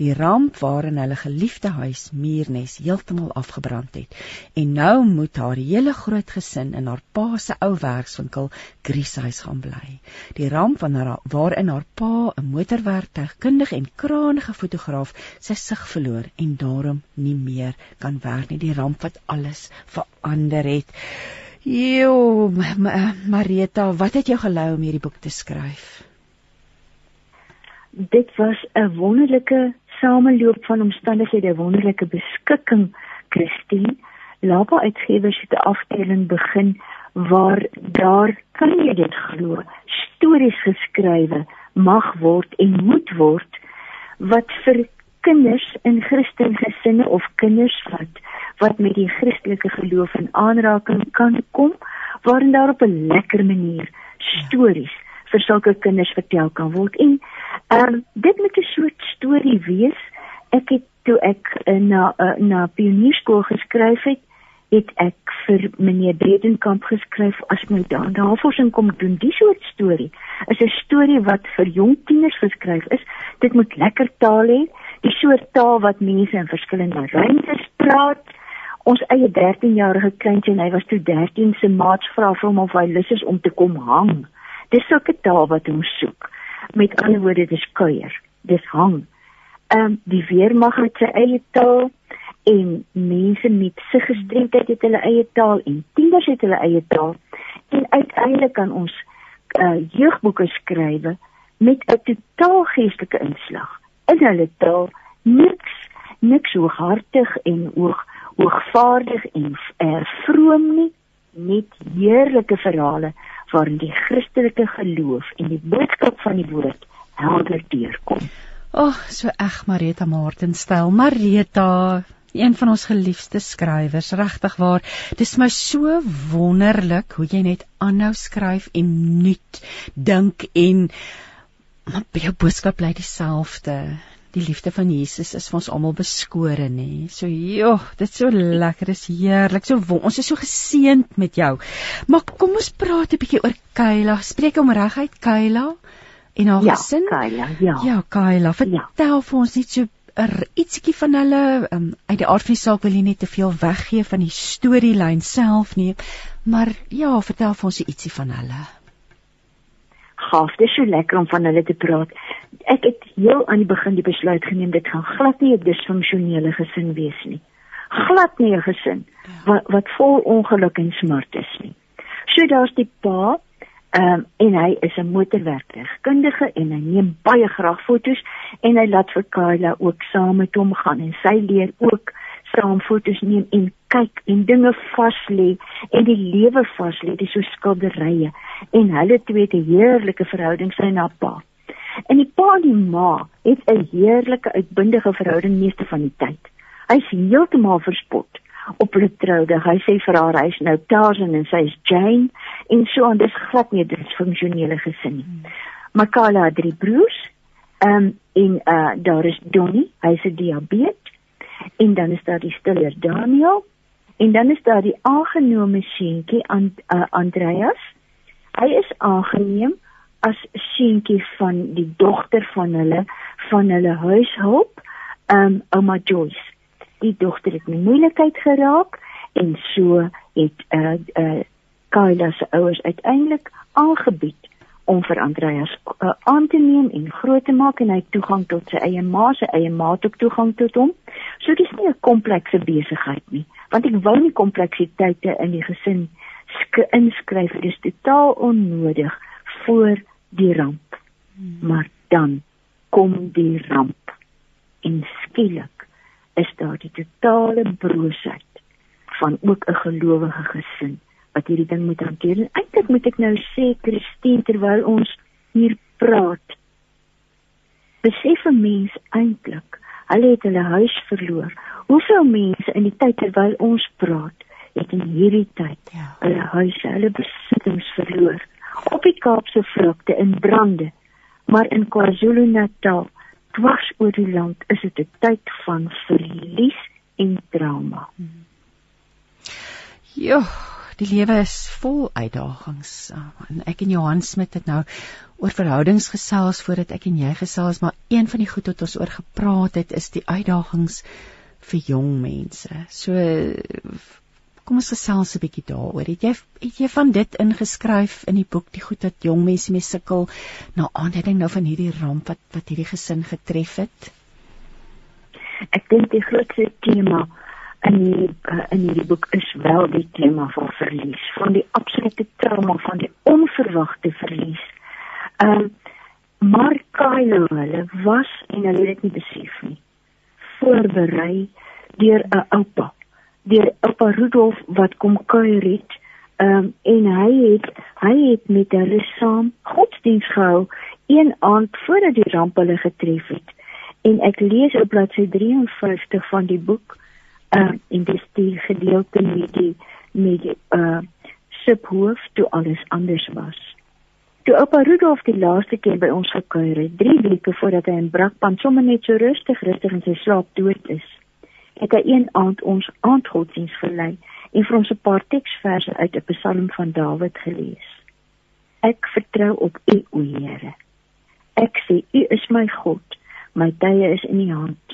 Die ramp waarin hulle geliefde huis muurnes heeltemal afgebrand het. En nou moet haar hele groot gesin in haar pa se ou werkswinkel Grieshuis gaan bly. Die ramp wanneer waarin haar pa 'n motorwerktuigkundige en krangige fotograaf sy sig verloor en daarom nie meer kan werk nie. Die ramp wat alles verander het. Jo, Marita, wat het jou gelei om hierdie boek te skryf? Dit was 'n wonderlike sameloop van omstandighede, 'n wonderlike beskikking, Christine. Lapa Uitgewers het 'n afdeling begin waar daar, kan jy dit glo, stories geskrywe mag word en moet word wat vir kinders in Christelike gesinne of kinders wat wat met die Christelike geloof in aanraking kan kom waarin daar op 'n lekker manier stories vir sulke kinders vertel kan word. En um, dit moet 'n soort storie wees. Ek het toe ek uh, na uh, na pionierskool geskryf het, het ek vir meneer Bredenkamp geskryf as my daar navorsing kom doen. Die soort storie is 'n storie wat vir jong tieners geskryf is. Dit moet lekker taal hê, die soort taal wat mense in verskillende ruimtes praat ons eie 13-jarige kindjie en hy was toe 13 se maats vra vir hom of hy lus is om te kom hang. Dis sulke taal wat ons soek. Met ander woorde dis kuier, dis hang. Ehm um, die weermag het sy eie taal en mense met se gestremdheid het hulle eie taal en tieners het hulle eie taal. En uiteindelik kan ons uh, jeugboeke skryf met 'n totaal geestelike inslag. In hulle taal niks niks so hartig en oog hoogvaardig en uh, vroom nie met heerlike verhale waarin die Christelike geloof en die boodskap van die woord helder deurkom. Ag, oh, so eg Marita Martin styl. Marita, een van ons geliefde skrywers, regtig waar. Dis my so wonderlik hoe jy net aanhou skryf en nuut dink en maar jou boodskap bly dieselfde die liefde van Jesus is vir ons almal beskore nê. So joh, dit so lekker, is heerlik. So ons is so geseënd met jou. Maar kom ons praat 'n bietjie oor Kayla. Spreek hom reguit Kayla en haar ja, gesin. Ja, Kayla, ja. Ja, Kayla, vertel ja. vir ons net so 'n er, ietsie van hulle um, uit die aard van die saak wil jy net te veel weggee van die storielyn self nie. Maar ja, vertel vir ons ietsie van hulle. Gaaf, dit is so lekker om van hulle te praat. Ek het heel aan die begin die besluit geneem dit gaan glad nie 'n disfunksionele gesin wees nie. Glad nie 'n gesin wat wat vol ongeluk en smart is nie. So daar's die pa, um, en hy is 'n motorwerktuigkundige en hy neem baie graag fotos en hy laat vir Kayla ook saam met hom gaan en sy leer ook saam fotos neem en kyk en dinge vas lê en die lewe vas lê, dis so skilderye en hulle twee het 'n heerlike verhouding sy na pa. En die pa en die ma het 'n heerlike uitbundige verhouding meeste van die tyd. Hy's heeltemal verspot op hulle troude. Hy sê vir haar hy's nou Tarzan en sy is Jane en so aan dis glad nie 'n disfunksionele gesin nie. Makala het drie broers. Ehm um, en uh daar is Donnie, hy's 'n diabetes en dan is daar die stiller Daniel en dan is daar die aangenome seentjie aan uh, Andreas. Hy is aangeneem as seentjie van die dogter van hulle van hulle huishulp, um ouma Joyce. Die dogter het in moeilikheid geraak en so het uh uh Kyla se ouers uiteindelik aangebied om vir Andreas uh, aan te neem en groot te maak en hy toegang tot sy eie ma, sy eie ma het ook toegang tot hom. So dis nie 'n komplekse besigheid nie, want ek wou nie kompleksiteite in die gesin inskryf, dit is totaal onnodig voor die ramp. Hmm. Maar dan kom die ramp en skielik is daar die totale broosheid van ook 'n gelowige gesin wat hierdie ding moet hanteer. En eintlik moet ek nou sê Christine terwyl ons hier praat. Besef 'n mens eintlik, hulle het hulle huis verloor. Hoeveel mense in die tyd terwyl ons praat, het in hierdie tyd ja. hulle huise, hulle besittings verloor op die Kaapse vlakte in brande. Maar in KwaZulu-Natal, dwars oor die land, is dit 'n tyd van verlies en drama. Hmm. Ja, die lewe is vol uitdagings. En ek en Johan Smit het nou oor verhoudings gesels voordat ek en jy gesels, maar een van die goed wat ons oor gepraat het is die uitdagings vir jong mense. So kom ons gesels 'n bietjie daaroor. Het jy het jy van dit ingeskryf in die boek die goed wat jong mense mee sukkel na aanleiding nou van hierdie ramp wat wat hierdie gesin getref het? Ek dink die grootste tema in die, uh, in hierdie boek is wel die tema van verlies, van die absolute trauma van die onverwagte verlies. Ehm uh, maar Kyle hulle was en hulle het dit nie besef nie. Voorberei deur 'n oupa, deur oupa Rudolf wat kom kuier het. Ehm um, en hy het hy het met hulle saam godsdienst gehou een aand voordat die ramp hulle getref het. En ek lees op bladsy 53 van die boek uh, en dis die gedeelte met die met die uh subhoof toe alles anders was. Toe oupa Rudolf die laaste keer by ons gekuier het, 3 weke voordat hy in Brakpan sommer net so rustig rustig in sy slaap dood is, het hy een aand ons aandgodsdiens verlei en vir ons 'n paar teksverse uit 'n Psalm van Dawid gelees. Ek vertrou op U, o Here. Ek sê U is my God. My tye is in U hand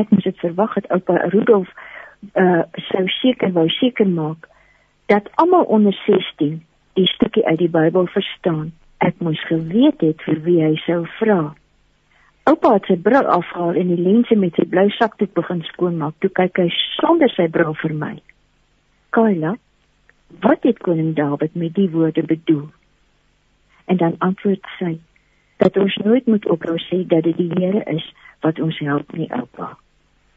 ek moes dit verwag het oupa Rudolf uh sou seker wou seker maak dat almal onder 16 die stukkie uit die Bybel verstaan. Ek moes geweet het vir wie hy sou vra. Oupa het sy bril afhaal en die lense met sy blou sakdoek begin skoonmaak. Toe kyk hy sonder sy bril vir my. Kyla, wat het koning Dawid met die woorde bedoel? En dan antwoord sy dat ons nooit moet ophou sê dat dit die Here is wat ons help nie oupa.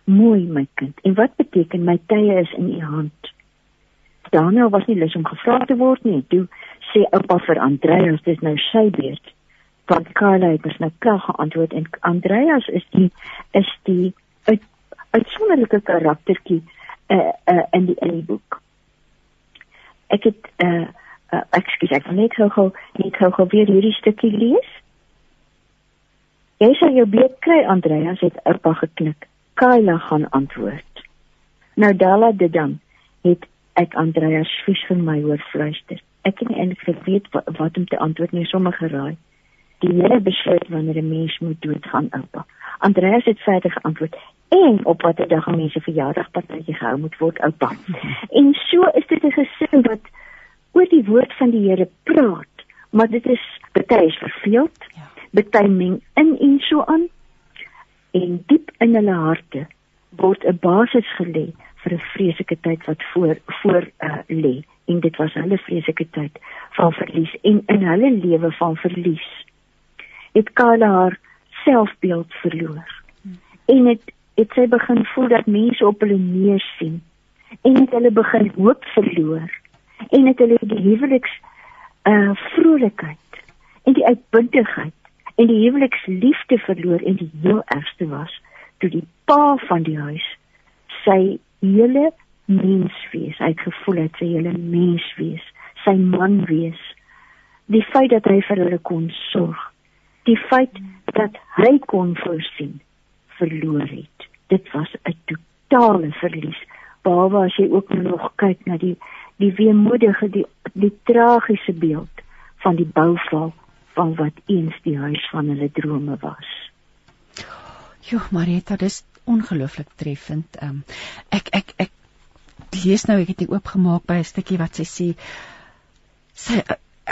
Mooi my kind. En wat beteken my tye is in u hand? Daniel was nie lus om gevra te word nie. Toe sê oupa vir Andreas dis nou sy beurt. Want Carla het mos nou klaar geantwoord en Andreas is die is die uit uitsonderlike karaktertjie uh, uh, in die in die boek. Ek het uh, uh ekskuus ek wil net gou-gou net gou-gou weer hierdie stukkie lees. Jy sal jou beet kry Andreas het oupa geknik. Kyla gaan antwoord. Nou Dalla dit dan het ek Andreas vies vir my hoor fluister. Ek het nie eintlik geweet wat, wat om te antwoord nie, sommer geraai. Die Here besluit wanneer 'n mens moet doodgaan, oupa. Andreas het verder geantwoord: en op watter dag 'n mens se verjaardagpartytjie gehou moet word oupa. En so is dit 'n gesin wat oor die woord van die Here praat, maar dit is baie is verveeld. Ja. Baie meng in en so aan. En diep in hulle harte word 'n basis gelê vir 'n vreeslike tyd wat voor voor uh, lê. En dit was hulle vreeslike tyd van verlies en in hulle lewe van verlies het Kala haar selfbeeld verloor. En het het sy begin voel dat mense op hulle neus sien en het hulle begin hoop verloor en het hulle die huweliks uh vrolikheid en die uitbundigheid en die huweliksliefde verloor en die heel ergste was toe die pa van die huis sy hele mens wees, hy het sy hele mens wees, sy man wees. Die feit dat hy vir hulle kon sorg, die feit dat hy kon voorsien, verloor het. Dit was 'n totale verlies. Behalwe as jy ook nog kyk na die die weemoedige die die tragiese beeld van die bouval van wat eens die huis van hulle drome was. Jo, Marita, dis ongelooflik treffend. Um, ek ek ek lees nou ek het dit oopgemaak by 'n stukkie wat sy sê sy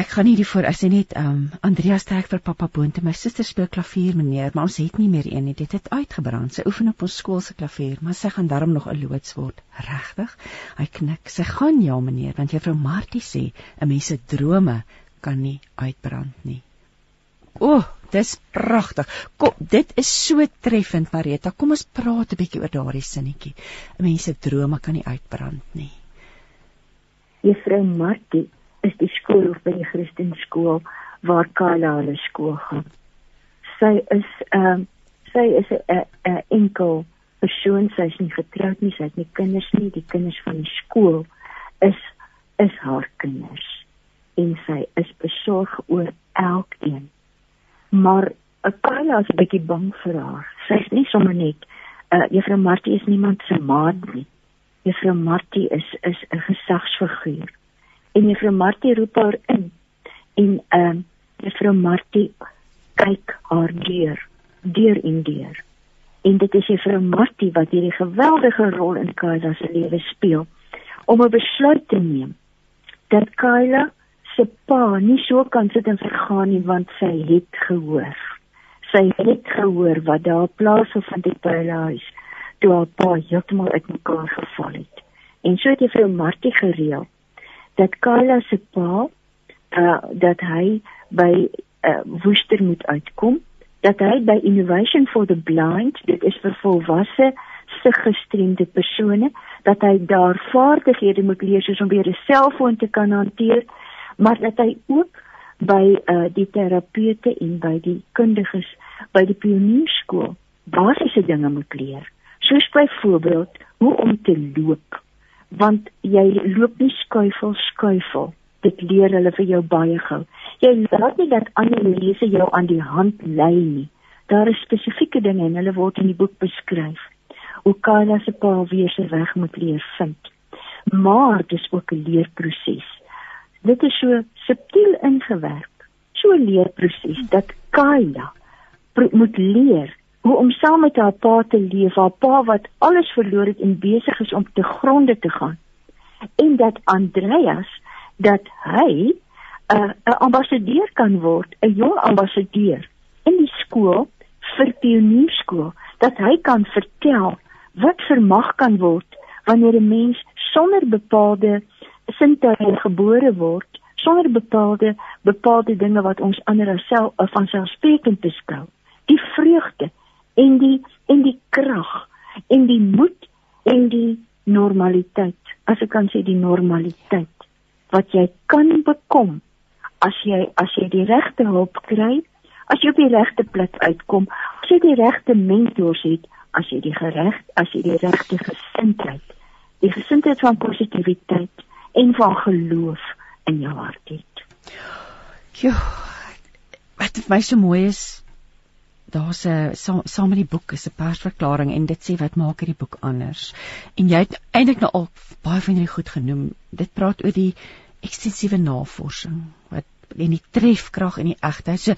ek gaan nie die voor as sy net um Andreas trek vir pappa boontoe my suster speel klavier meneer maar ons het nie meer een nie. Dit het uitgebrand. Sy oefen op ons skool se klavier maar sy gaan darm nog 'n loods word. Regtig? Hy knik. Sy gaan ja meneer want juffrou Martie sê 'n mens se drome kan nie uitbrand nie o oh, Dis pragtig. Kom, dit is so treffend, Marita. Kom ons praat 'n bietjie oor daardie sinnetjie. Mense drome kan nie uitbrand nie. Juffrou Martie is die skoolhoof by die Christen skool waar Kala hulle skool gaan. Sy is ehm uh, sy is 'n 'n enkel persoon, sy is nie getroud nie, sy het nie kinders nie. Die kinders van die skool is is haar kinders en sy is besorg oor elkeen maar 'n Kaya is 'n bietjie bang vir haar. Sy's nie sommer net uh Juffrou Martie is niemand se maat nie. Juffrou Martie is is 'n gesagsfiguur. En Juffrou Martie roep haar in en ehm uh, Juffrou Martie kyk haar deur, deur en deur. En dit is Juffrou Martie wat hierdie geweldige rol in Kaya se lewe speel om 'n besluit te neem dat Kaya se pa nie so kan sit en vergaan nie want sy het gehoor. Sy het gehoor wat daar plaasgevind het by hulle huis toe haar pa heeltemal uitmekaar geval het. En so het vir Martie gereël dat Carla se pa uh, dat hy by uh, Woester moet uitkom, dat hy by Innovation for the Blind, dit is vir volwasse siggestremde persone, dat hy daar vaardighede moet leer soos om weer 'n selfoon te kan hanteer maar dat hy ook by uh, die terapeute en by die kundiges by die pionierskool basiese dinge moet leer. Soos byvoorbeeld hoe om te loop. Want jy loop nie skuifel skuifel. Dit leer hulle vir jou baie gou. Jy laat nie dat ander mense jou aan die hand lei nie. Daar is spesifieke dinge en hulle word in die boek beskryf. Hoe Kayla se pa weer sy weg moet leer vind. Maar dis ook 'n leerproses dit is so subtiel ingewerk. So 'n leerproses dat Kaya moet leer hoe om saam met haar pa te leef haar pa wat alles verloor het en besig is om te gronde te gaan. En dat Andreas dat hy 'n uh, 'n ambassadeur kan word 'n jong ambassadeur in die skool vir pionierskool dat hy kan vertel wat vermag kan word wanneer 'n mens sonder bepaalde sintuie gebore word sonder bepaalde bepaalde dinge wat ons ander self eh, van selfsprekend beskou. Die vreugde en die en die krag en die moed en die normaliteit. As ek kan sê die normaliteit wat jy kan bekom as jy as jy die regte hulp kry, as jy op die regte plek uitkom, as jy die regte mentors het, as jy die gereg, as jy die regte gesindheid, die gesindheid van positiwiteit en van geloof in jou hart het. Jo. Wat vir my so mooi is, daar's 'n saam, saam met die boek is 'n persverklaring en dit sê wat maak hierdie boek anders. En jy het eintlik nou al baie van hierdie goed genoem. Dit praat oor die ekstensiewe navorsing wat en die trefkrag en die egtheid. So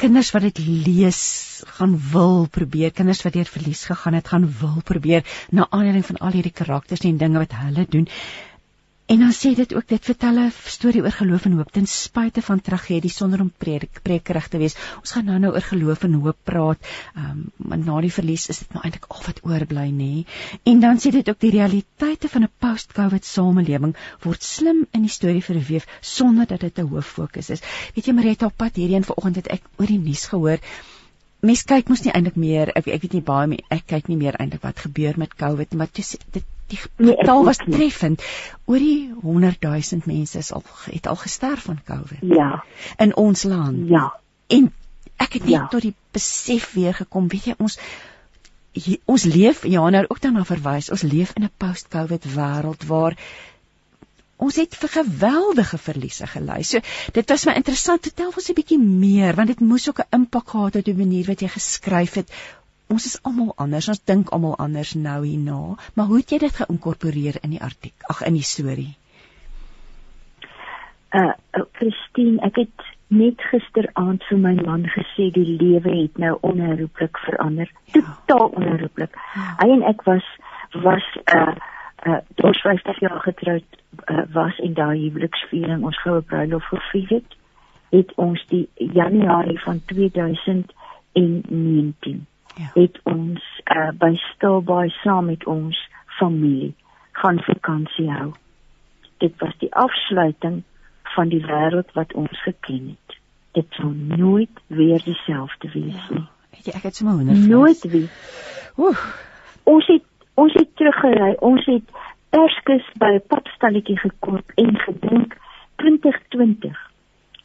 kinders wat dit lees gaan wil probeer kinders wat deur verlies gegaan het gaan wil probeer na aanleiding van al hierdie karakters en dinge wat hulle doen En dan sê dit ook dit vertel 'n storie oor geloof en hoop ten spyte van tragedie sonder om preek, prekerig te wees. Ons gaan nou nou oor geloof en hoop praat. Ehm um, na die verlies is dit maar eintlik al wat oorbly nê. En dan sê dit ook die realiteite van 'n post-COVID samelewing word slim in die storie verweef sonder dat dit 'n hooffokus is. Weet jy Marita op pad hierheen vanoggend het ek oor die nuus gehoor. Mens kyk mos nie eintlik meer ek, ek weet nie baie meer ek kyk nie meer eintlik wat gebeur met COVID maar dit die nee, getal was treffend. Oor die 100 000 mense is al het al gesterf van COVID. Ja. In ons land. Ja. En ek het net ja. tot die besef weer gekom, weet jy ons hier, ons leef ja nou ook daarna verwys. Ons leef in 'n post-COVID wêreld waar ons het vir geweldige verliese gely. So dit was my interessant. Vertel ons 'n bietjie meer want dit moes ook 'n impak gehad het op die manier wat jy geskryf het ons is almal anders, ons dink almal anders nou hierna, maar hoe het jy dit geïnkorporeer in die artikel, ag in die storie? Uh Christine, ek het net gisteraand vir my man gesê die lewe het nou onherroepelik verander. Ja. Totaal onherroepelik. Ja. Hy en ek was was uh uh ons 50 jaar getroud uh, was en daai huweliksviering ons goue bruilof gevier het, het ons die Januarie van 2019 ja. het ons uh, by Stilbaai saam met ons familie gaan vakansie hou. Dit was die afsluiting van die wêreld wat ons geken het. Dit sou nooit weer dieselfde wees ja. nie. Jy, ek het sommer honder. Nooit weer. Oef. Ons het ons het teruggery. Ons het perskes by 'n padstalletjie gekoop en gedink 2020.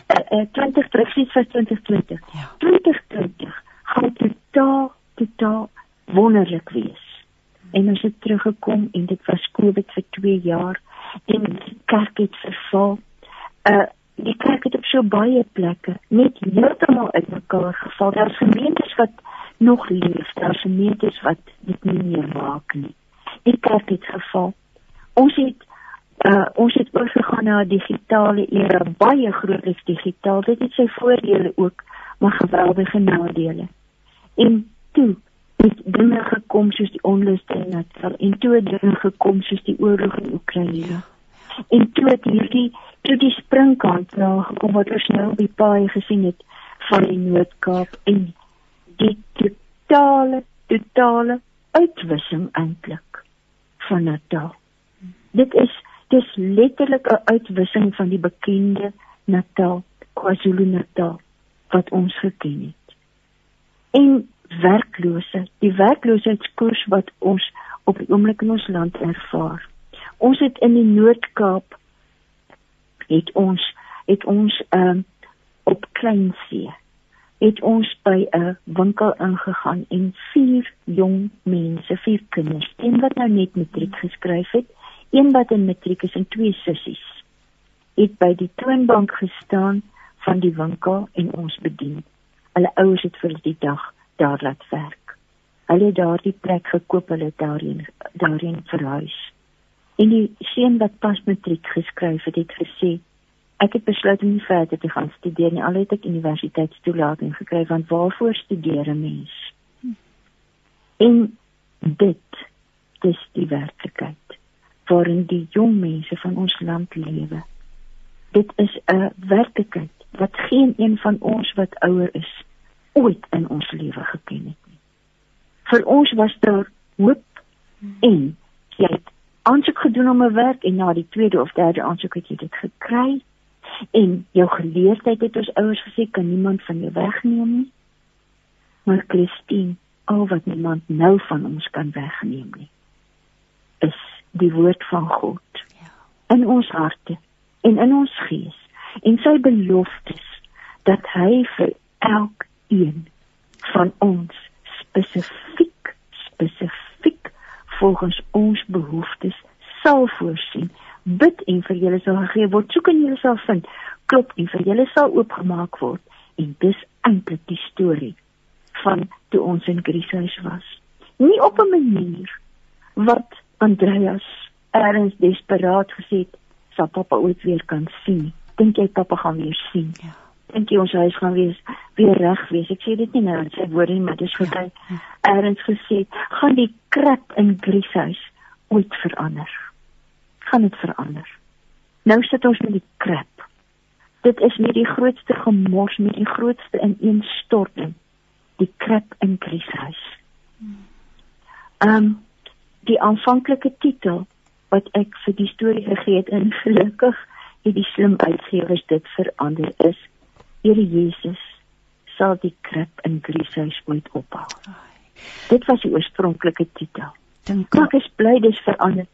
Uh, uh, 20 presies vir 2020. Ja. 2020 gaan totaal totaal wonderlik wees. En ons het teruggekom en dit was Covid vir 2 jaar en die kerk het verval. Uh die kerk het op so baie plekke net heeltemal uitmekaar geval. Daar's gemeentes wat nog leef, daar's gemeentes wat dit nie meer maak nie. Die kerk het geval. Ons het uh ons het oorgegaan na 'n digitale era, baie groot digitaal. Dit het sy voordele ook, maar geweldige nadele. En toe het dinge gekom soos die onluste in Natal en toe het dinge gekom soos die oorlog in Oekraïne. En toe het hierdie toe die springkant nou gekom wat ons nou op die paai gesien het van die Noord-Kaap en die totale totale uitwissing eintlik van Natal. Dit is dis letterlik 'n uitwissing van die bekende Natal, KwaZulu-Natal wat ons geken het. En werklose, die werkloosheidskoers wat ons op die oomblik in ons land ervaar. Ons het in die Noord-Kaap het ons het ons ehm uh, op Kleinsee het ons by 'n winkel ingegaan en vier jong mense, vier kinders, een wat nou net matriek geskryf het, een wat in matriek is en twee sissies, het by die toonbank gestaan van die winkel en ons bedien. Hulle ouers het vir die dag daar laat werk. Hulle het daardie plek gekoop, hulle daarin daarin verhuis. En die seun wat pas matriek geskryf het, het gesê ek het besluit om nie verder te gaan studeer nie. Al het ek universiteitstoelating gekry want waarvoor studeer 'n mens? En dit dis die werklikheid waarin die jong mense van ons land lewe. Dit is 'n werklikheid wat geen een van ons wat ouer is ooit in ons lewe geken het nie. Vir ons was daar hoop en jy het aansoek gedoen om 'n werk en na die tweede of derde aansoek het jy dit gekry en jou geleerdheid het ons ouers gesê kan niemand van jou wegneem nie. Maar Christine, al wat niemand nou van ons kan wegneem nie, is die woord van God. Ja. In ons harte en in ons gees en sy beloftes dat hy vir elk een van ons spesifiek spesifiek volgens ons behoeftes sal voorsien bid en vir julle sal gegee word. Soek en julle sal vind klop en vir julle sal oopgemaak word. En dis eintlik die storie van toe ons in krisis was. Nie op 'n manier wat Andreas erns desperaat gesê het sal pappa ooit weer kan sien dink jy pappa gaan weer sien? Ja. Dink jy ons huis gaan wees weer reg wees. Ek sê dit nie nou in sy woorde nie, maar dis wat ja. hy eers gesê het, gaan die krap in Grieshuis ooit verander. Gaan dit verander. Nou sit ons met die krap. Dit is nie die grootste gemors nie, die grootste ineenstorting. Die krap in Grieshuis. Ehm um, die aanvanklike titel wat ek vir die storie gegee het en gelukkig het die slim uitgewers dit verander is Here Jesus sal die krib in Grieshuis ooit ophou. Dit was die oorspronklike titel. Dink ek is bly dis verander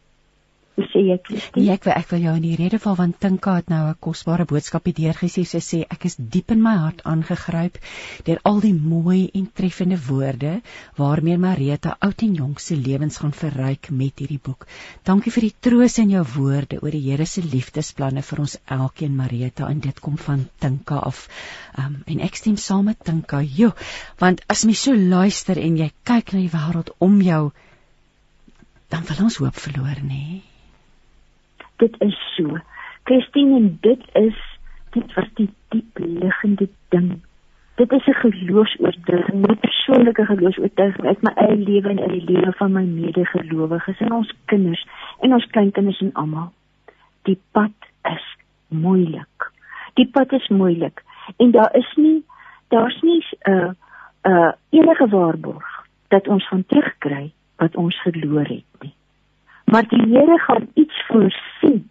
Hoe sê jy Christine? Nee, ek wil ek wil jou in die rede val want Tinka het nou 'n kosbare boodskap hier deurgesê. Sy sê ek is diep in my hart aangegryp deur al die mooi en treffende woorde waarmee Marita oud en jonk se lewens gaan verryk met hierdie boek. Dankie vir die troos in jou woorde oor die Here se liefdesplanne vir ons elkeen Marita en dit kom van Tinka af. Um, en ek stem saam met Tinka. Jo, want as mens so luister en jy kyk na die wêreld om jou dan ons hoop verloor nê. Nee? Dit is so. Christine dit is dit wat die diep liggende ding. Dit is 'n geloofs-oortuiging, 'n persoonlike geloofs-oortuiging uit my eie lewe en uit die lewe van my medegelowiges en ons kinders en ons kleinkinders en almal. Die pad is moeilik. Die pad is moeilik en daar is nie daar's nie 'n uh, 'n uh, enige waarborg dat ons van terugkry wat ons verloor het nie. Maar die Here gaan iets voorsien.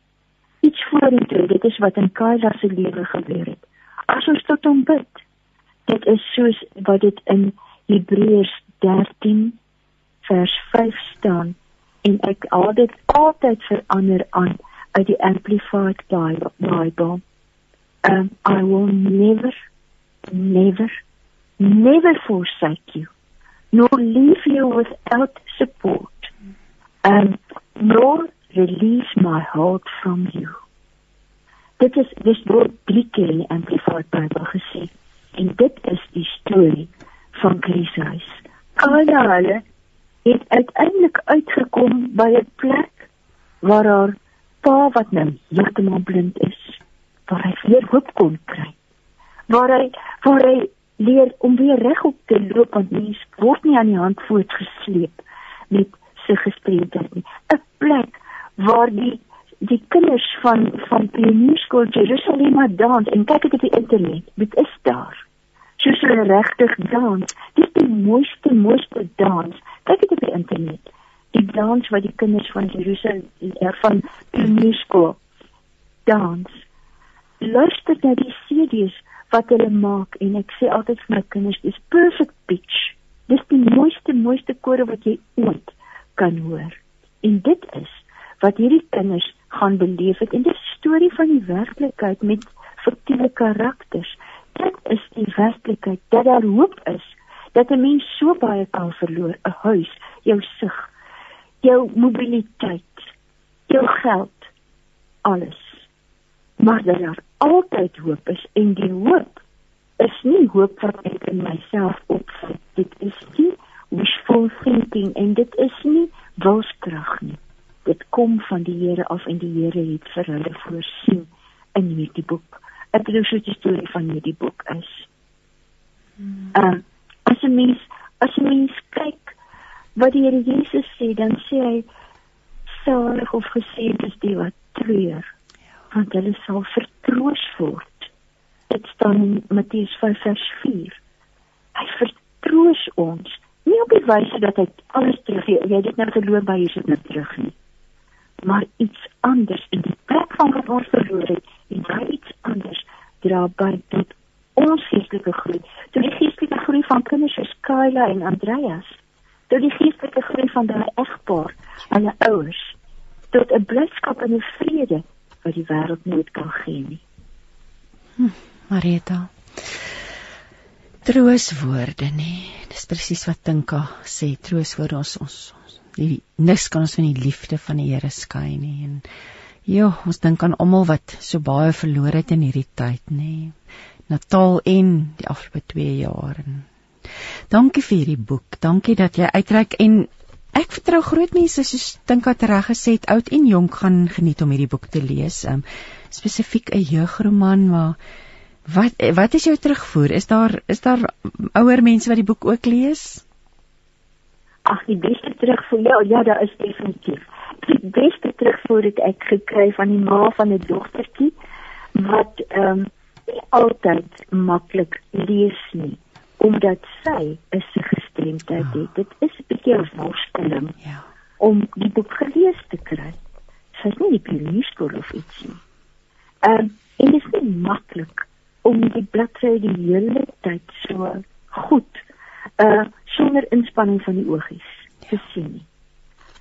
Iets vorentoe. Dit is wat in Kaisa se lewe gebeur het. As ons tot hom bid. Dit is soos wat dit in Hebreërs 13 vers 5 staan en ek al dit altyd verander aan uit die amplified bible. Um I will never never never forsake you nor leave you without support. Um nor release my heart from you. Dit is dis word drie keer in die Amplified Bible gesê. En dit is die storie van Christus. Alle hulle het uiteindelik uitgekom by 'n plek waar haar pa wat nou heeltemal blind is, waar hy weer hoop kon kry. Waar hy waar hy leer om weer regop te loop want mens word nie aan die hand voortgesleep met se gestremdheid nie. 'n Plek waar die die kinders van van Pionierskool Jerusalem dans en kyk dit op die internet. Dit is daar. Soos hulle regtig dans. Dis die mooiste mooiste dans. Kyk dit op die internet. Die dans wat die kinders van Jerusalem er van Pionierskool dans. Luister na die CD's wat hulle maak en ek sê altyd vir my kinders, dis perfect pitch. Dis die mooiste mooiste kore wat jy ooit kan hoor. En dit is wat hierdie kinders gaan beleef het en dit is storie van die werklikheid met fiktiewe karakters. Dit is die werklikheid dat daar hoop is dat 'n mens so baie kan verloor, 'n huis, jou sig, jou mobiliteit, jou geld, alles. Maar dat daar altyd hoop is en die hoop is nie hoop wat ek in myself opvat. Dit is nie wishful thinking en dit is nie wilskrag nie. Dit kom van die Here af en die Here het vir hulle voorsien in hierdie boek. Ek bedoel so 'n storie van hierdie boek is. Hmm. Ehm um, as 'n mens as 'n mens kyk wat die Here Jesus sê, dan sê hy salig of geseënd is die wat treur, ja. want hulle sal vertroos word. Dit staan in Matteus 5:4. Hy vertroos ons nie op die wyse dat hy alles teruggee jy het dit nou verloor by sit net terug nie maar iets anders in die plek van wat ons verloor het en daai iets anders dra by tot ons geestelike groei. Tot die geestelike groei van kinders soos Kyla en Andreas tot die geestelike groei van daai egpaar en hulle ouers tot 'n blydskap en 'n vrede wat die wêreld nooit kan gee nie. Hm, Marita trooswoorde nê. Dis presies wat Tinka sê, trooswoorde ons ons die nis kan ons van die liefde van die Here skei nie. En ja, ons dink aan almal wat so baie verloor het in hierdie tyd nê. Natal en die afgelope 2 jaar en dankie vir hierdie boek. Dankie dat jy uitreik en ek vertrou groot mense soos Tinka reg gesê het, oud en jonk gaan geniet om hierdie boek te lees. Um spesifiek 'n jeugroman waar Wat wat is jou terugvoer? Is daar is daar ouer mense wat die boek ook lees? Ag, die beste terugvoer. Ja, ja, daar is definitief. Die beste terugvoer het ek gekry van die ma van 'n dogtertjie wat ehm um, altyd maklik lees nie omdat sy 'n gestremdheid het. Dit is 'n bietjie 'n worsteling. Ja. Om die boek gelees te kry. Sy is nie die pionierskool of iets nie. Ehm um, en dit is nie maklik om die bladsy die hele tyd so goed uh sonder inspanning van die oogies te sien nie.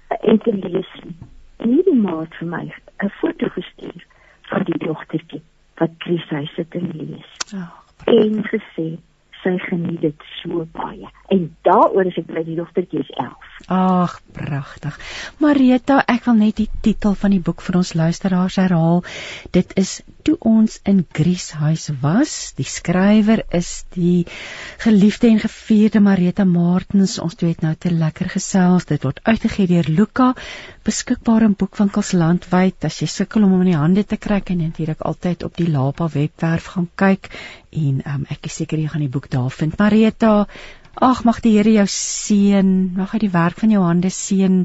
Uh, en te lees nie. En hierdie maat vir my 'n foto gestuur van die dogtertjie wat Chris hy sit en lees. Oh, en gesê sy geniet dit so baie. En daaroor is ek bly die dogtertjie is 11. Ag, pragtig. Marita, ek wil net die titel van die boek vir ons luisteraars herhaal. Dit is Toe ons in Grieshuis was. Die skrywer is die geliefde en gevierde Marita Martens. Ons twee het nou te lekker gesels. Dit word uitgegee deur Luka, beskikbaar in boekwinkels landwyd. As jy sukkel om hom in die hande te kry, kan jy natuurlik altyd op die Lapa webwerf gaan kyk en um, ek is seker jy gaan die boek daar vind. Marita, Ag mag die Here jou seën, mag hy die werk van jou hande seën,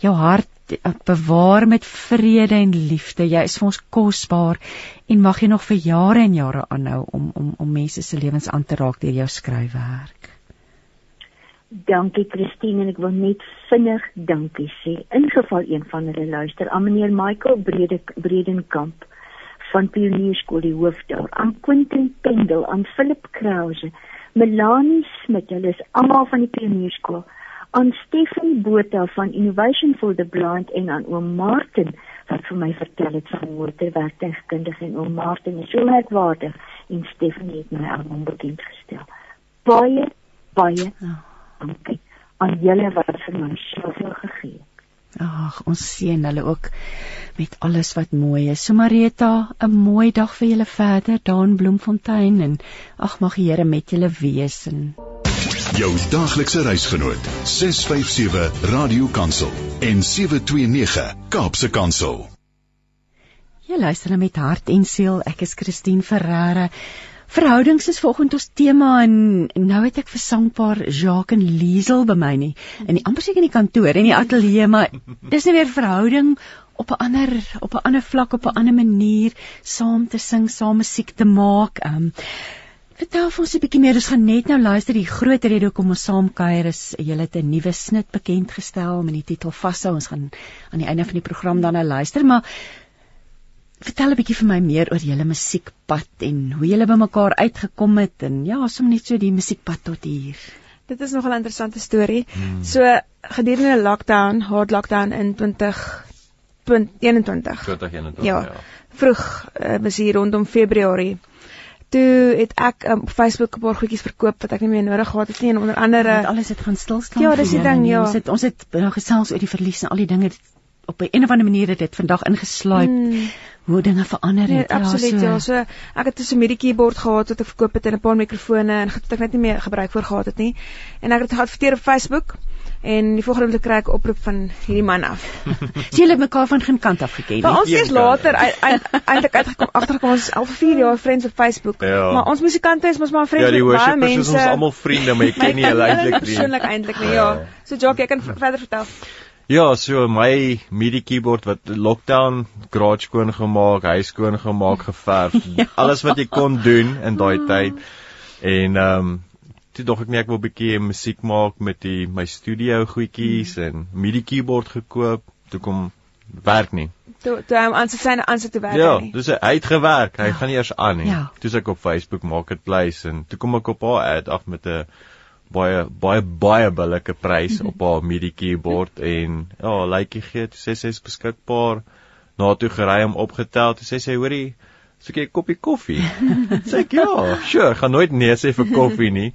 jou hart eh, bewaar met vrede en liefde. Jy is vir ons kosbaar en mag jy nog vir jare en jare aanhou om om om mense se lewens aan te raak deur jou skryfwerk. Dankie Christine en ek wil net vinnig dankie sê. In geval een van hulle luister aan meneer Michael Brede Bredenkamp van Pionierskool die hoof daar, aan Quentin Pendel, aan Philip Krause Melanie Smit, hulle is almal van die pionierskool, aan Stefan Botha van Innovation for the Blind en aan oom Martin wat vir my vertel het van motorwerktuigkundige en oom Martin is so merkwaardig en Stefan het my aan hom bekend gestel. Baie baie ja. Dankie aan julle wat vir my soveel gegee het. Ag, ons seën hulle ook met alles wat mooi is. So Marita, 'n mooi dag vir julle verder daar in Bloemfontein en ag mag die Here met julle wees en jou daglikse reisgenoot 657 Radio Kansel en 729 Kaapse Kansel. Jy luister nou met hart en siel. Ek is Christine Ferreira. Verhoudings is volgens ons tema en nou het ek vir sangpaar Jacques en Liesel by my nie in die amper seker in die kantoor en die ateljee maar dis nie nou weer verhouding op 'n ander op 'n ander vlak op 'n ander manier saam te sing, saam musiek te maak. Um, vertel vir ons 'n bietjie meer. Ons gaan net nou luister die groot rede hoekom ons saam kuier is jy het 'n nuwe snit bekend gestel met die titel Vashou. Ons gaan aan die einde van die program dan nou luister, maar vertel 'n bietjie vir my meer oor julle musiekpad en hoe julle bymekaar uitgekom het en ja, som net so die musiekpad tot hier. Dit is nog 'n interessante storie. Hmm. So gedurende die lockdown, hard lockdown in 2021. 2021. Ja. ja. Vroeg uh, was hier rondom Februarie. Toe het ek um, op Facebook 'n paar goedjies verkoop wat ek nie meer nodig gehad het nie en onder andere ja, alles het gaan stil staan. Ja, dis die ding, ja. Ons het ons het nou gesels oor die verlies en al die dinge op 'n of ander manier het dit vandag ingesluip. Hmm hoe dinge verander het. Nee, absoluut ja, so. ja. So ek het 'n MIDI keyboard gehad wat ek verkoop het en 'n paar mikrofone en het ek net nie meer gebruik voor gehad het nie. En ek het dit geadverteer op Facebook en die volgende oomblik kry ek oproep van hierdie man af. Sien julle mekaar van geen kant af geken nie. Maar ons is later eintlik uitgekom agterkom ons is al vir 4 jaar vriende op Facebook. Ja. Maar ons musikante is mos maar vriende ja, met baie mense. Ja, ons is almal vriende, maar ek ken nie hulle eintlik nie. Persoonlik eintlik nie, ja. ja. So Jock, ek kan verder vertel. Ja, so my MIDI keyboard wat lockdown garage skoon gemaak, huis skoon gemaak, geverf, ja. alles wat jy kon doen in daai tyd. En ehm um, toe dog ek net ek wil 'n bietjie musiek maak met die my studio goedjies mm. en MIDI keyboard gekoop. Toe kom werk nie. Toe toe hom aan sy syne aan sy te werk ja, nie. Ja, dis hy het gewerk. Hy ja. gaan nie eers aan nie. Ja. Toe ek op Facebook Marketplace en toe kom ek op haar ad af met 'n baie baie baie billike prys op haar MIDI keyboard en ja, lykie gee, sê sy is beskikbaar. Na toe gery om opgetel, sê sy hoorie, soek jy 'n koppie koffie? sê ek ja, sure, gaan nooit nee sê vir koffie nie.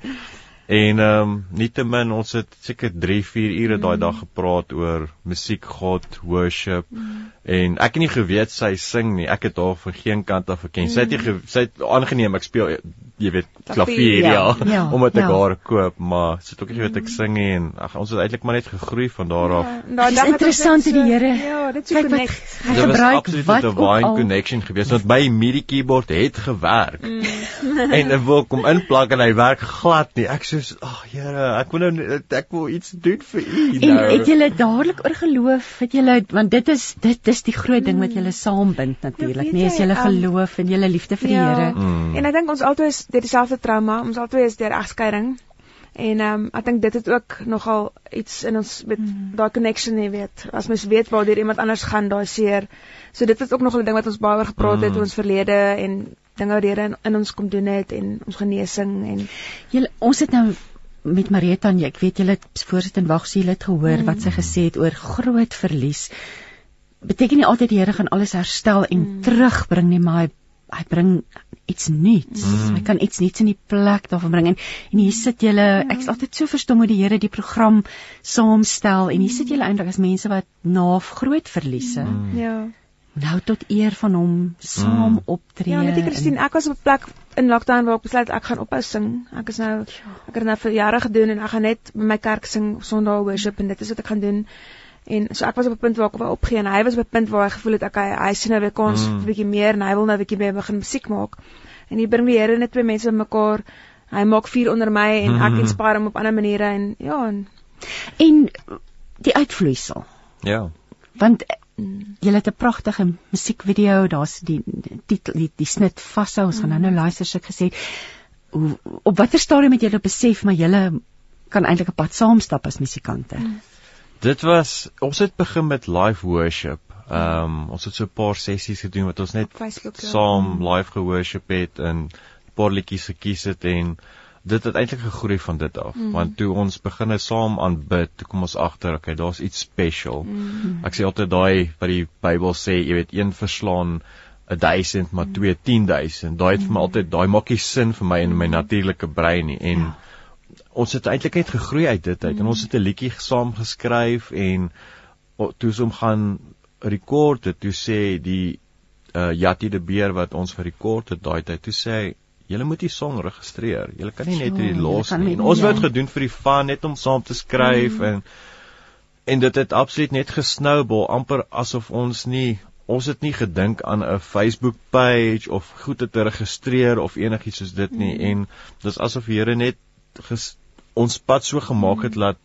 En ehm um, nietemin ons het seker 3, 4 ure daai dag gepraat oor musiek, God, worship. Mm. En ek het nie geweet sy sing nie. Ek het haar van geen kant af geken. Mm. Sy het nie sy het aangeneem ek speel jy weet klavier ja, ja, ja omdat ek ja. haar koop, maar sit ook nie weet ek sing nie en ag ons het eintlik maar net gegroei van daar af. Ja, nou, het ons interessant hoe die so- Here Ja, dit so connect. hy Dit gebruik wat 'n al connection geweest want my MIDI keyboard het gewerk. Mm. en ek wil kom inplak en hy werk glad nie. Ek soos ag Here, ek wil nou ek wil iets doen vir u En nou. het julle dadelik oor geloof? Het julle want dit is dit is die groot ding wat julle saambind Ja, natuurlik. weet Nee, is julle um, geloof en julle liefde vir die Ja. Here. Mm. En ek dink ons albei is deur dieselfde trauma, ons albei is deur egskeiding. En ehm um, ek dink dit het ook nogal iets in ons met Hmm. daai connection, jy weet. As mens weet waar deur iemand anders gaan, daai seer. So dit is ook nogal 'n ding wat ons baie oor gepraat het Mm. oor ons verlede en dinge wat die Here in, in ons kom doen het en ons genesing en Julle ons het nou met Marita en jy, ek weet julle het voorsit en wag sy het gehoor Mm. wat sy gesê het oor groot verlies. Beteken nie altyd die Here gaan alles herstel en Mm. terugbring nie, maar hy hy bring iets nuuts. Mm. Hy kan iets nuuts in die plek daarvan bring en en hier sit julle, Ja. ek is altyd so verstom hoe die Here die program saamstel en hier sit julle eintlik as mense wat na groot verliese Mm. ja. nou tot eer van hom saam Mm. optree. Ja, net die Christine, ek was op 'n plek in lockdown waar ek besluit ek gaan ophou sing. Ek is nou ek het nou vir jare gedoen en ek gaan net by my kerk sing Sondag worship en dit is wat ek gaan doen. En so ek was op 'n punt waar ek wou opgee en hy was op 'n punt waar hy gevoel het ek hy, hy sien nou weer kans Mm. vir 'n bietjie meer en hy wil nou 'n bietjie meer begin musiek maak. En hier bring die Here net twee mense bymekaar. Hy maak vuur onder my en ek Mhm. inspireer hom op ander maniere en ja, en en die uitvloeisel. Ja. Want eh, mm, jy het 'n pragtige musiekvideo, daar's die titel die, die snit vashou. Ons gaan nou nou luister soos ek gesê het. Hoe op watter stadium het julle besef maar julle kan eintlik 'n pad saamstap as musikante? Dit was ons het begin met live worship. Ehm um, ons het so 'n paar sessies gedoen wat ons net ja. saam live geworship het en 'n paar liedjies gekies het en dit het eintlik gegroei van dit af. Mm. Mm. Want toe ons begine saam aanbid, toe kom ons agter, okay, daar's iets special. Mm. Ek sê altyd daai wat die Bybel sê, jy weet, een verslaan 'n 1000 maar twee 10000. Daai het vir my altyd daai maak nie sin vir my in my natuurlike brein nie en ja. Ons het eintlik net gegroei uit dit uit en ons het 'n liedjie saam geskryf en o, toe ons hom gaan rekord het, toe sê die uh Jatti de Beer wat ons gerekord het daai tyd, toe sê hy Julle moet die song registreer. Julle kan nie net hierdie los nie. En ons wou dit ja. gedoen vir die fun, net om saam te skryf mm. en en dit het absoluut net gesnowball amper asof ons nie ons het nie gedink aan 'n Facebook page of goed te registreer of enigiets soos dit nie mm. en dis asof die Here net ges, ons pad so gemaak het dat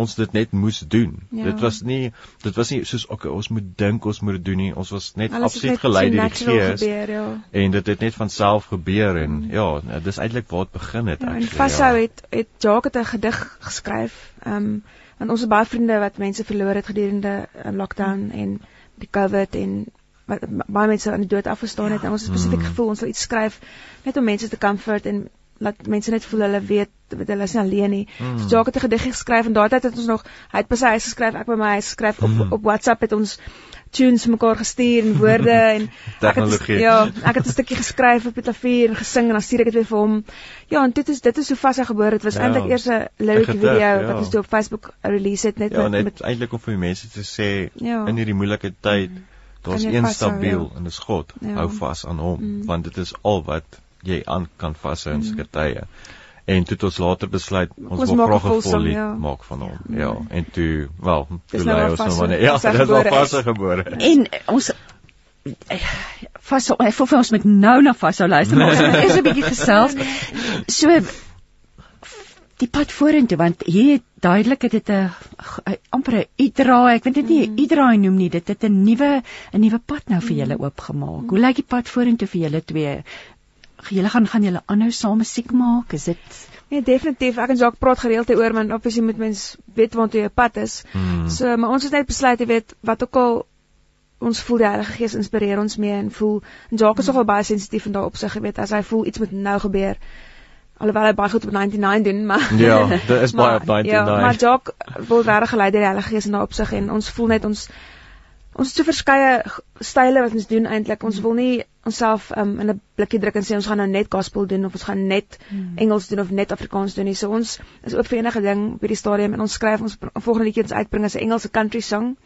ons dit net moes doen. Ja. Dit was nie dit was nie soos okay, ons moet dink ons moet doen nie. Ons was net Alles absoluut net gelei deur die Gees ja. en dit het net van self gebeur en ja, nou, dis eintlik waar dit begin het Ja, en actually, vashou het het Jacques het 'n gedig geskryf. Ehm um, want ons het baie vriende wat mense verloor het gedurende um, lockdown en die COVID en wat baie mense aan die dood afgestaan het en ons het spesifiek Mm. gevoel ons wil iets skryf net om mense te comfort en laat mense net voel hulle weet weet hulle is nie alleen nie. Mm. So Jacques het 'n gedig geskryf en daai tyd het ons nog hy het by sy huis geskryf, ek by my huis geskryf op Mm. op WhatsApp het ons tunes mekaar gestuur en woorde en Tegnologie. ja, ek het 'n stukkie geskryf op die klavier en gesing en dan stuur ek dit weer vir hom. Ja, en dit is dit is hoe vas hy het. Dit was Ja. eintlik eers 'n lyric Gedig, video ja. wat ons toe op Facebook release het net Ja, met, net met eintlik om vir die mense te sê Ja. in hierdie moeilike tyd daar's Kan jy een vashou, stabiel ja. en dis God. Ja. Hou vas aan hom Mm. want dit is al wat jy aan kan vashou in Mm. sulke tye. En toe het ons later besluit ons, Ons wil graag 'n vol lied ja. maak van hom. Ja. Ja, en toe wel, toe nou lei ons nou maar net ja, dit is al gebore is. vas gebore. En ons vashou ek voel vir ons met nou na vashou luister maar ons moet eers 'n bietjie gesels. So die pad vorentoe want hier het duidelik het dit 'n amper 'n uitdraai, ek weet dit nie 'n uitdraai noem nie, dit het 'n nuwe 'n nuwe pad nou vir julle oopgemaak. Hoe lyk die pad vorentoe vir julle twee? Julle gaan gaan julle aanhou saam musiek maak? Is dit Nee, definitief. Ek en Jacques praat gereeld hieroor, want obviously moet mens weet waartoe jy op pad is. Mm. So, maar ons het net besluit, jy weet, wat ook al ons voel die Heilige Gees inspireer ons mee en voel en Jacques is nogal baie sensitief in daai opsig, jy weet, as hy voel iets moet nou gebeur. Alhoewel hy baie goed op 99 doen, maar Ja, dit is baie op maar, 99. Ja, maar Jacques wil regtig gelei deur die Heilige Gees in daai opsig en ons voel net ons ons het so verskeie style wat ons doen eintlik. Ons wil nie onsself um, in 'n blikkie druk en sê ons gaan nou net gospel doen of ons gaan net hmm. Engels doen of net Afrikaans doen nie. So ons is oop vir enige ding op hierdie stadium en ons skryf ons volgende liedjie ons uitbring as 'n Engelse country song.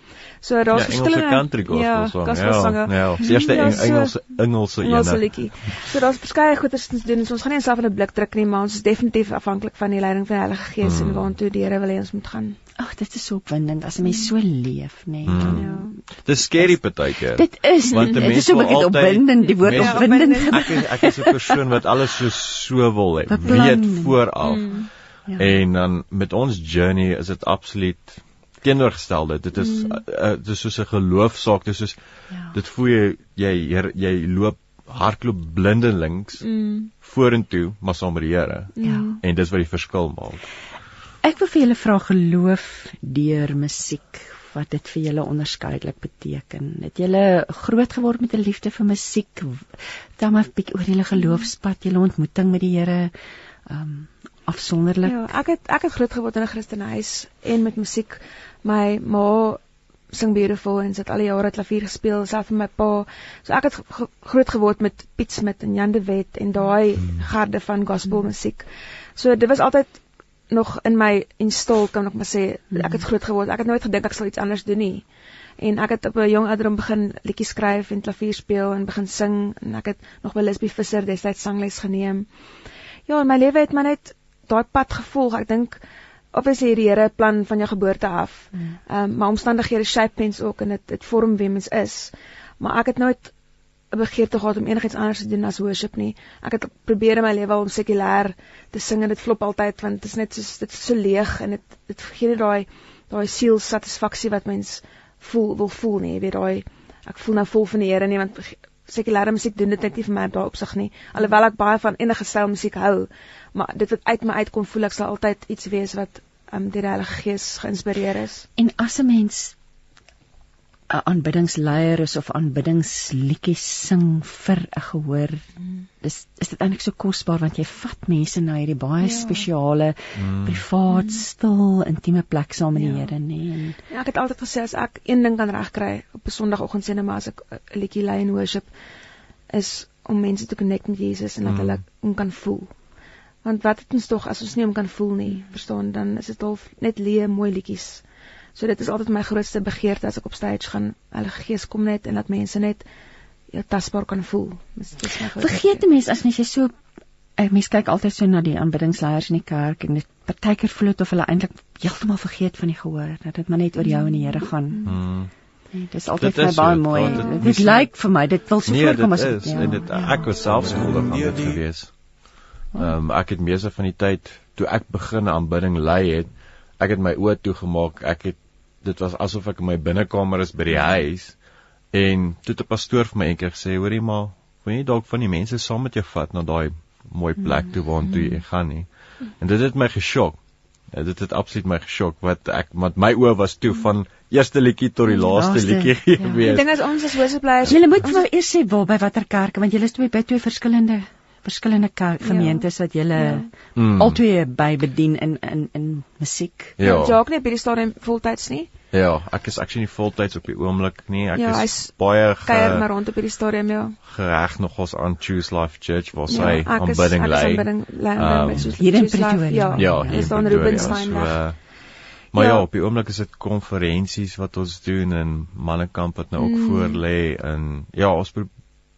So daar's ja, verskillende Engelse country gospel ja, song. gospel songe. Ja, ja. Die eerste Ja, ja, so- Engelse Engelse Engelse ene. liedjie. So daar's verskeie goeders te doen. So ons gaan nie onsself in 'n blik druk nie, maar ons is definitief afhanklik van die leiding van die Heilige Gees Hmm. en waartoe die Here wil hê ons moet gaan. Ag, dit is so opwindend as 'n mens so leef, nê. Nee. Mm. Ja. Dis scary partykeer. Dit is Want dit is so altyd- opwindend, die woord mens- opwindend. Ek is ek is 'n persoon wat alles so so wil hê. Weet vooraf. Mm. Ja. En dan met ons journey is dit absoluut teenoorgestelde. Dit is Mm. uh, dit is soos 'n geloofsaak. Dit is soos Ja. dit voel jy jy, jy loop hardloop blindelings Mm. vorentoe maar saam met die Here. Ja. En dis wat die verskil maak. Ek wil vir julle vra geloof deur musiek wat dit vir julle onderskeidelik beteken. Het julle groot geword met 'n liefde vir musiek? Dan maar 'n bietjie oor julle geloofspad, julle ontmoeting met die Here. Um afsonderlik. Ja, ek het ek het groot geword in 'n Christenhuis en met musiek. My ma sing beautiful en sy het al die jare klavier gespeel self met my pa. So ek het groot geword met Piet Smit en Jan de Wet en daai garde van gospel musiek. So dit was altyd nog in my install kan ek maar sê ek het groot geword. Ek het nooit gedink ek sal iets anders doen nie. En ek het op 'n jong ouderdom begin liedjies skryf en klavier speel en begin sing en ek het nog by Lisbie Visser destyds sangles geneem. Ja, en my lewe het maar net daai pad gevolg. Ek dink obviously die Here plan van jou geboorte af. Mm. Ehm um, maar omstandighede shape mens ook en dit dit vorm wie mens is. Maar ek het nooit 'n begeerte gehad om enigiets anders te doen as worship nie. Ek het probeer in my lewe om sekulêr te sing en dit flop altyd want dit is net so dit is so leeg en dit dit gee nie daai daai sielsatisfaksie wat mens voel wil voel nie. Jy weet daai ek voel nou vol van die Here nie want sekulêre musiek doen dit net nie vir my daai opsig nie. Alhoewel ek baie van enige styl musiek hou, maar dit wat uit my uitkom voel ek sal altyd iets wees wat um, deur die Heilige Gees geïnspireer is. En as 'n mens 'n aanbiddingsleier is of aanbiddingsliedjies sing vir 'n gehoor, dis is dit eintlik so kosbaar want jy vat mense na hierdie baie Ja. spesiale, Mm. privaat, stil, intieme plek saam met die Ja. Here, nê. En Ja, ek het altyd gesê as ek een ding kan regkry op 'n Sondagoggend sê net maar as ek 'n liedjie lei in worship is om mense te connect met Jesus en dat Mm. hulle hom kan voel. Want wat het ons tog as ons nie hom kan voel nie, verstaan, dan is dit half net leë mooi liedjies. So dit is altyd my grootste begeerte as ek op stage gaan, hulle gees kom net en laat mense net ja tasbaar kan voel. Dis dis my grootste vergeet 'n mens as mens jy so 'n mens kyk altyd so na die aanbiddingsleiers in die kerk en dit partykeer voel dit of hulle eintlik heeltemal vergeet van die gehoor, dat dit maar net oor jou en die Here gaan. Mm. Nee, dis altyd Dit vir my is baie so, mooi. want dit- Dit lyk vir my dit wil so Nee, voorkom dit as is ja, en dit ja. ek was self skuldig aan dit gewees. Ehm um, ek het meeste van die tyd toe ek begin aanbidding lei het, ek het my oë toegemaak. Ek het dit was asof ek in my binnekamer is by die huis en toe het 'n pastoor vir my eendag gesê, "Hoorie maar, wil jy nie dalk van die mense saam met jou vat na daai mooi plek toe waartoe jy gaan nie?" En dit het my geskok. Ja, dit het absoluut my geskok wat ek want my oë was toe van eerste liedjie tot die laaste Laaste, liedjie ja. Die gewees. ding is ons as worshipleiers. Julle moet vir my eers sê waar by watter kerke want julle is twee by twee verskillende verskillende kerk, Ja. gemeentes wat julle Ja. Mm. albei by bedien in in in musiek. Ja. Jacques nie op hierdie stadium voltyds nie. Ja, ek is actually nie voltyds op die oomblik nie. Ek Ja, is baie Kuier maar ge, rond op hierdie stadium ja. gereg nogals aan Choose Life Church waar sy ja, ek is- aanbidding ek is lei. aanbidding lei soos- hier in Pretoria. Ja, Ja, hier is in dan Rubenstein so, weg. uh, Maar ja. Ja. op die oomblik is dit konferensies wat ons doen en mannekamp wat nou ook Mm. voor lê en ja, ons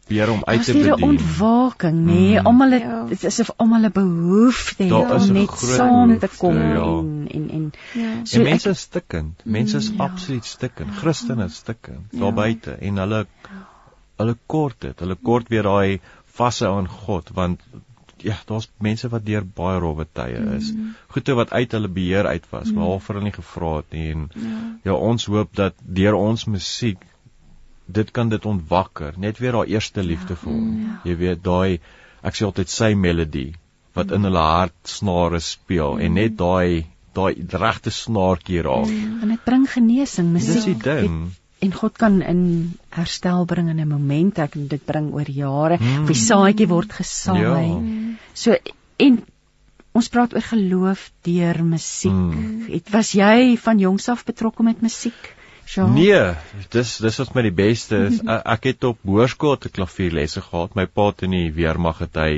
probeer om uit Daar's te weer 'n bedien. ontwaking, nê? Nee. Mm. Almal het Ja. dit is of almal 'n behoefte het is om net saam te kom ja. en en en Ja. so en mense ek- is stikkend. Mense is Ja. absoluut stikkend. Christene is stikkend Ja. daar buite en hulle hulle kort dit. Hulle kort weer daai vasse aan God want ja, daar's mense wat deur baie rowwe tye is. Mm. Goeie wat uit hulle beheer uit was, maar waarvoor hulle nie gevra het nie en Ja. ja, ons hoop dat deur ons musiek dit kan dit ontwakker, net weer daai eerste liefde vir hom. Ja. Jy weet daai ek sê altyd sy melodie wat in hulle hart snare speel en net daai daai regte snaartjie raak. en dit bring genesing, Dis musiek. die ding. het- En God kan in herstel bring in 'n oomblik, ek dit bring oor jare. Mm. Of die saadjie word gesaai. Ja. So en ons praat oor geloof deur musiek. Mm. Het was jy van jongs af betrokke met musiek? Sjoe. Nee, dis dis wat my die beste is. Ek, ek het op hoërskool te klavierlesse gehad. My pa het in die weermag het hy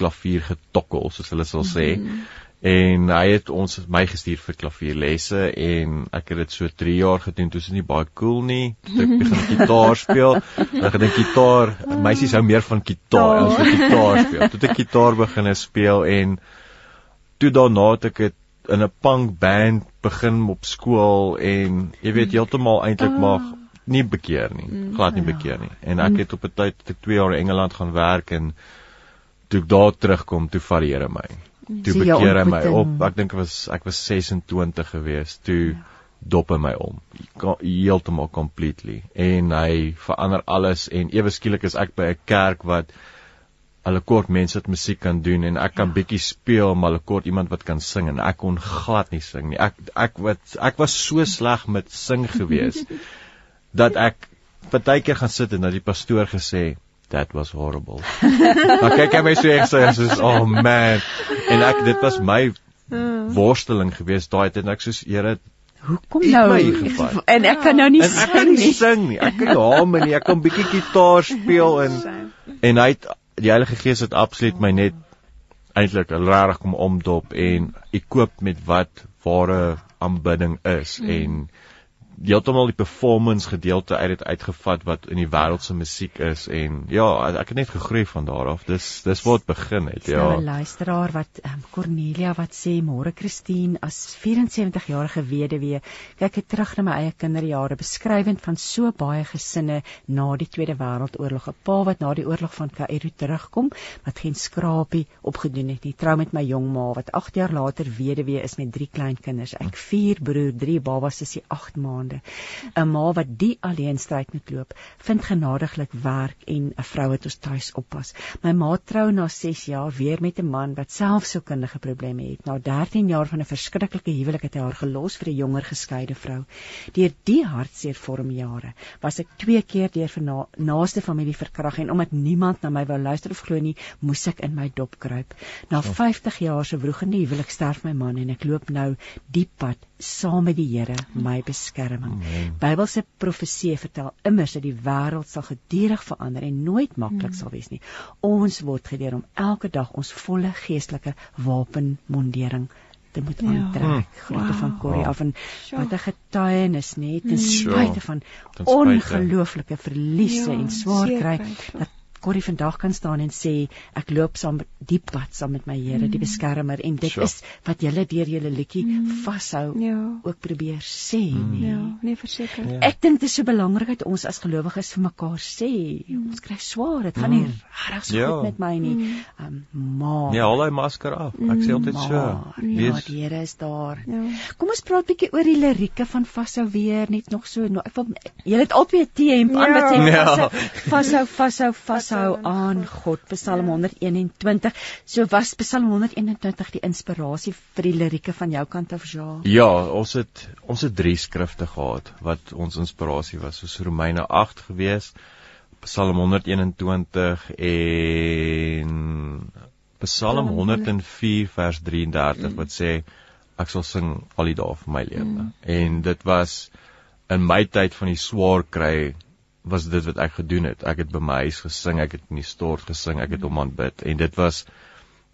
klavier getokkel, soos hulle sal sê. Mm. En hy het ons my gestuur vir klavierlesse en ek het dit so 3 jaar gedoen. Dit was nie baie cool nie. Toe ek begin gitaar speel, dan gedink gitaar, meisies hou meer van gitaar as van gitaar speel. Toe ek gitaar begin speel en toe daarna het ek dit in 'n punk band begin op skool en jy weet heeltemal eintlik maar nie bekeer nie, glad nie bekeer nie. En ek het op 'n tyd het ek 2 jaar in Engeland gaan werk en toe ek daar terugkom, toe vat die Here my. Toe Sien jou bekeer hy my op. Ek dink ek was ek was 26 gewees. Toe dop hy my om. Heeltemal completely. En hy verander alles en ewe skielik is ek by 'n kerk wat hulle kort mense wat musiek kan doen en ek kan ja. bietjie speel maar hulle kort iemand wat kan sing en ek kon glad nie sing nie. Ek ek wat ek was so sleg met sing gewees dat ek partykeer gaan sit en dat die pastoor gesê that was horrible. maar kyk hy my so ek sê soos oh man en ek dit was my worsteling gewees daai tyd en ek soos Here Hoekom nou? En ek kan nou nie en ek kan sing nie nie. sing nie. Ek kan nie hamer nie. Ek kan bietjie gitaar speel en en hy het die Heilige Gees het absoluut my net eintlik regtig kom omdop en ek koop met wat ware aanbidding is mm. en heeltemal die performance gedeelte uit dit uitgevat wat in die wêreldse musiek is en ja ek het net gegroei van daar af. Dis dis waar dit begin het Ja. Nou 'n ja luisteraar wat um, Cornelia wat sê môre Christine as 74-jarige weduwee kyk ek terug na my eie kinderjare beskrywend van so baie gesinne na die Tweede Wêreldoorlog. 'n pa wat na die oorlog van Kaïro terugkom wat geen skrapie opgedoen het nie trou met my jong ma wat 8 jaar later weduwee is met drie kleinkinders. Ek vier broer drie babas is die 8 maande 'n ma wat die alleen stryd moet loop vind genadiglik werk en 'n vrou wat ons tuis oppas my ma trou na 6 jaar weer met 'n man wat self sielkundige probleme het. Na 13 jaar van 'n verskriklike huwelik het hy haar gelos vir 'n jonger geskeide vrou. Deur die hartseer vormjare was ek twee keer deur na, naaste familie verkrag en omdat niemand na my wou luister of glo nie, moes ek in my dop kruip. Na 50 jaar se wrogende huwelik sterf my man en ek loop nou die pad saam met die Here, my beskerming. Bybelse profeseë vertel immers dat die wêreld sal gedurig verander en nooit maklik sal wees nie. Ons word geleer om elke dag ons volle geestelike wapenmondering te moet Ja. aantrek. Groete van Corrie af en wat 'n getuienis net ten spyte van ongelooflike verliese Ja, en swaar kry ja. dat Corrie vandag kan staan en sê ek loop saam met die pad saam met my Here die beskermer en dit Sure. is wat julle deur julle liedjie vashou Ja. ook probeer sê nie. Ja, nee verseker. Ja. Ek dink dit is so belangrik dat ons as gelowiges vir mekaar sê, ons kry swaar, dit gaan nie regtig so Ja. goed met my nie. Um, maar nee haal hy masker af ek sê altyd so maar, ja, wees die Here is daar. Ja. Kom ons praat bietjie oor die lirieke van vashou weer net nog so. Nou, ek wil julle het albei 'n T-hemp aan wat sê Ja. vashou, vashou, vashou, vashou aan God. Psalm 121. So was Psalm 121 die inspirasie vir die lirieke van jou kant af, Ja. Ja, ons het ons het drie skrifte gehad wat ons inspirasie was. Soos Romeine 8 gewees, Psalm 121 en Psalm 104 vers 33 wat sê ek sal sing al die dae van my lewe. En dit was in my tyd van die swaar kry was dit wat ek gedoen het. Ek het by my huis gesing, ek het in die stort gesing, ek het hom aanbid en dit was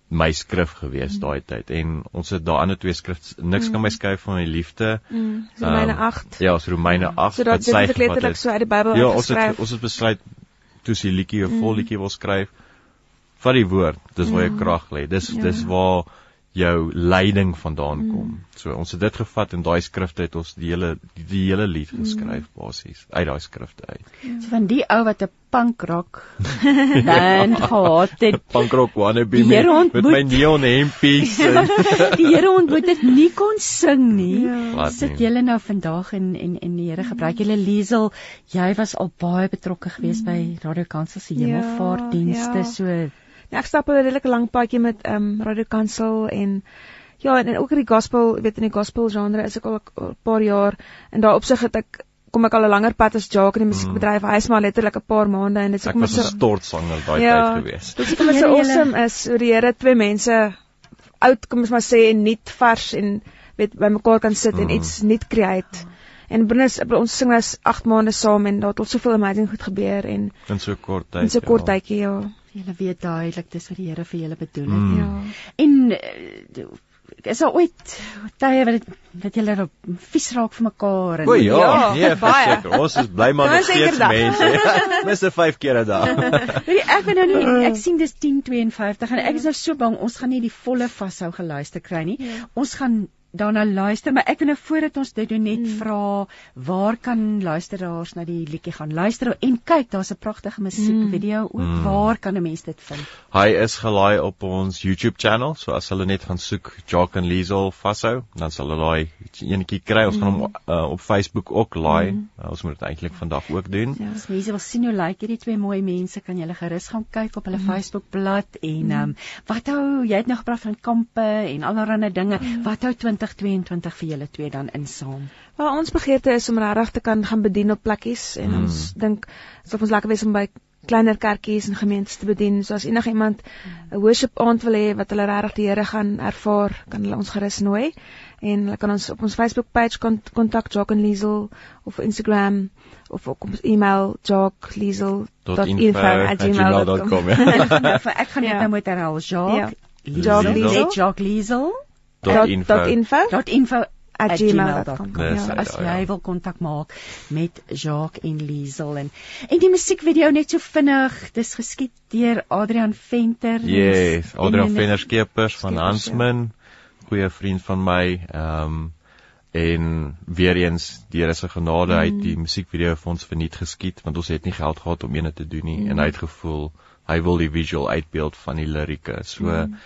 my skrif gewees daai tyd en ons het daai ander twee skrif niks kan my skei van my liefde. Mm, Romeine Ehm, 8. Ja, ons Romeine 8 So dat dit is letterlik so uit die Bybel Ja, ons het ons het besluit toe sy liedjie 'n vol liedjie wil skryf vat die woord. Dis waar jou krag lê. Dis Ja. dis waar jou leiding vandaan kom. So ons het dit gevat en daai skrifte het ons die hele die, die hele lied geskryf basies uit daai skrifte uit. So van die ou wat 'n punk rock band gehad het, Punkrock wannabe Die met, Here met ontmoet. my neon hempies en die Here ontmoet dit nie kon sing nie. Glad Sit julle nou vandag en en en die Here gebruik julle Liesel. Jy was al baie betrokke geweest by Radio Kansel se Ja, hemelvaartdienste ja. so Ja, ek stap 'n redelike lang paadjie met ehm um, Radio Kansel en ja, en, en ook in die gospel, weet in die gospel genre is ek al 'n paar jaar en daar opsig het ek kom ek al 'n langer pad as Jacques in die musiekbedryf. Hy is maar letterlik 'n paar maande en dit is ek was 'n so stortsanger daai Ja. tyd gewees. Dit is dit so awesome is hoe die Here twee mense oud kom ons maar sê en nuut vars en weet by mekaar kan sit en iets nuut create. En Brunnus ons sing as 8 maande saam en daar het al soveel amazing goed gebeur en in so kort tyd. in so kort tydjie ja. Julle weet duidelik dis wat die Here vir julle bedoel het. Mm. Ja. En uh, is daar ooit tye wat dit dat julle op vies raak vir mekaar en O ja, Ja, nee, baie. verseker. Ons is bly maar nog steeds mense. Minste 5 keer 'n dag. Weet jy, ek weet nou nie ek sien dis 10:52 en ek is nou so bang ons gaan nie die volle vashou geluister kry nie. Ja. Ons gaan daarna luister, maar ek wil nou voordat ons dit doen net Mm. vra waar kan luisteraars na die liedjie gaan luister en kyk, daar's 'n pragtige musiekvideo ook. Mm. Waar kan 'n mens dit vind? Hy is gelaai op ons YouTube channel, so as hulle net gaan soek Jock and Liesel vashou, dan sal hulle daai enetjie kry. Ons gaan hom uh, op Facebook ook laai. Uh, ons moet dit eintlik vandag ook doen. Ja. As mense wil sien hoe lyk hierdie twee mooi mense, kan jy gerus gaan kyk op hulle Facebookblad en ehm um, wat hou jy het nou gepraat van kampe en allerlei dinge. Wat hou 2022 vir julle twee dan in saam? Maar ons begeerte is om regtig te kan gaan bedien op plekkies en Mm. ons dink dit sal ons lekker wees om by kleiner kerkies en gemeentes te bedien. So as enige iemand 'n worship aand wil hê wat hulle regtig die Here gaan ervaar, kan hulle ons gerus nooi. En hulle kan ons op ons Facebook page kont kontak Jock and Liesel of Instagram of ook op ons e-mail jockliesel.info@gmail.com. ja. vir- ek gaan dit Ja. nou moet herhaal. Jacques. Jock Liesel. Liesel. Jacques Liesel. Dot info. Dot info gmail.com. gmail.com. Dis Ja, as jy ja. wil kontak maak met Jacques en Liesel en en die musiekvideo net so vinnig, dis geskied deur Adrian Venter. Yes, Adrian en- Venner Skeepers van Skeepers, ja. Hansmin, goeie vriend van my. Ehm um, en weer eens die Here se genade Mm. uit die musiekvideo vir ons verniet geskiet want ons het nie geld gehad om eene te doen nie Mm. en hy het gevoel hy wil die visual uitbeeld van die lirieke. So Mm.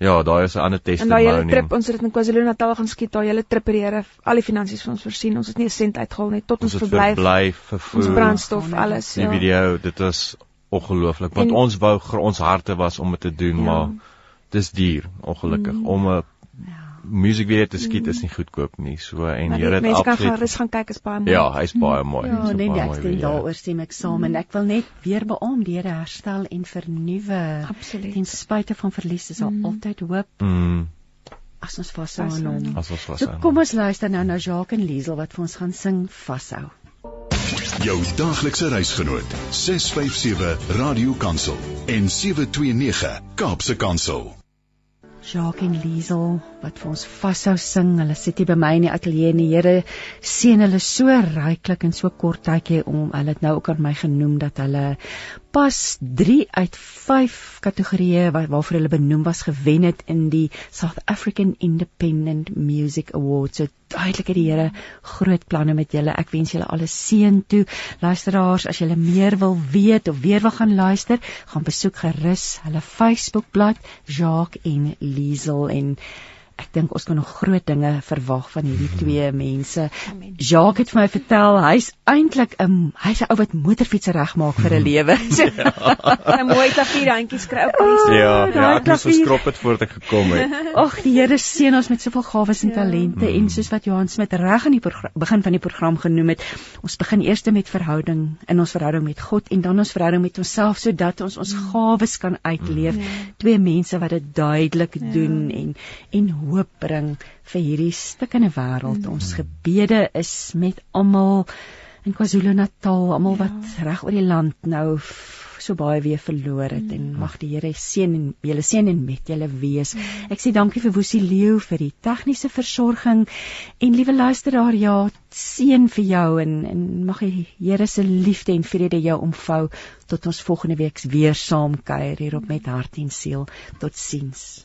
Ja, daar is 'n ander En daai hele trip, ons het dit in KwaZulu-Natal gaan skiet, daai hele trip het die Here al die finansies vir ons voorsien. Ons het nie 'n sent uitgehaal nie tot ons, ons verblyf, ons vervoer, brandstof, Oh, alles. die ja. video, dit was ongelooflik want En- ons wou ons harte was om dit te doen, Ja. maar dis duur, ongelukkig Mm. om 'n Ja. Musiekvideo te skiet is nie goedkoop nie. So en Maar jy het mense kan absoluut gerus gaan kyk, is baie mooi. Ja, hy's baie mooi. Ja, Hy's 'n nee, ek mooi stem video. daaroor stem ek saam en ek wil net weer beamoen die Here herstel en vernuwe. Absoluut. Ten spyte van verlies is daar Mm. altyd hoop Mm, as ons vashou aan Vashou hom. as ons was. So kom ons luister nou na Jacques en Liesel wat vir ons gaan sing vashou. Jou daaglikse reisgenoot 657 Radio Kansel en 729 Kaapse Kansel. Jacques en Liesel wat vir ons vashou sing. Hulle sit hier by my in die ateljee en die Here seën hulle so ryklik en so kort tydjie om hulle het nou ook aan my genoem dat hulle pas 3 uit 5 kategorieë wat waarvoor hulle benoem was gewen het in die South African Independent Music Awards. So duidelik het die Here groot planne met julle. Ek wens julle alles seën toe. Luisteraars, as julle meer wil weet of weer wil gaan luister, gaan besoek gerus hulle Facebookblad Jacques en Liesel en ek dink ons kan nog groot dinge verwag van hierdie twee mense. Amen. Jacques het vir my vertel hy's eintlik 'n hy's 'n ou wat motorfietsse regmaak vir 'n lewe. So, 'n mooi klavierhandjies kry op die Ja, daai ja, ek moes geskrop het voordat ek gekom het. Ag, die Here seën ons met soveel gawes en Ja. talente Mm. en soos wat Johan Smit reg aan die begin van die program genoem het, ons begin eers met verhouding in ons verhouding met God en dan ons verhouding met onsself sodat ons ons gawes kan uitleef. Ja. Twee mense wat dit duidelik Ja. doen en en hoop bring vir hierdie stikkende wêreld. Ons gebede is met almal in KwaZulu-Natal, almal Ja. wat reg oor die land nou so baie weer verloor het en mag die Here seën en julle seën en met julle wees. Ek sê dankie vir Woesie Leeu vir die tegniese versorging en liewe luisteraar, ja, seën vir jou en en mag die Here se liefde en vrede jou omvou tot ons volgende week weer saam kuier hier op met hart en siel. Totsiens.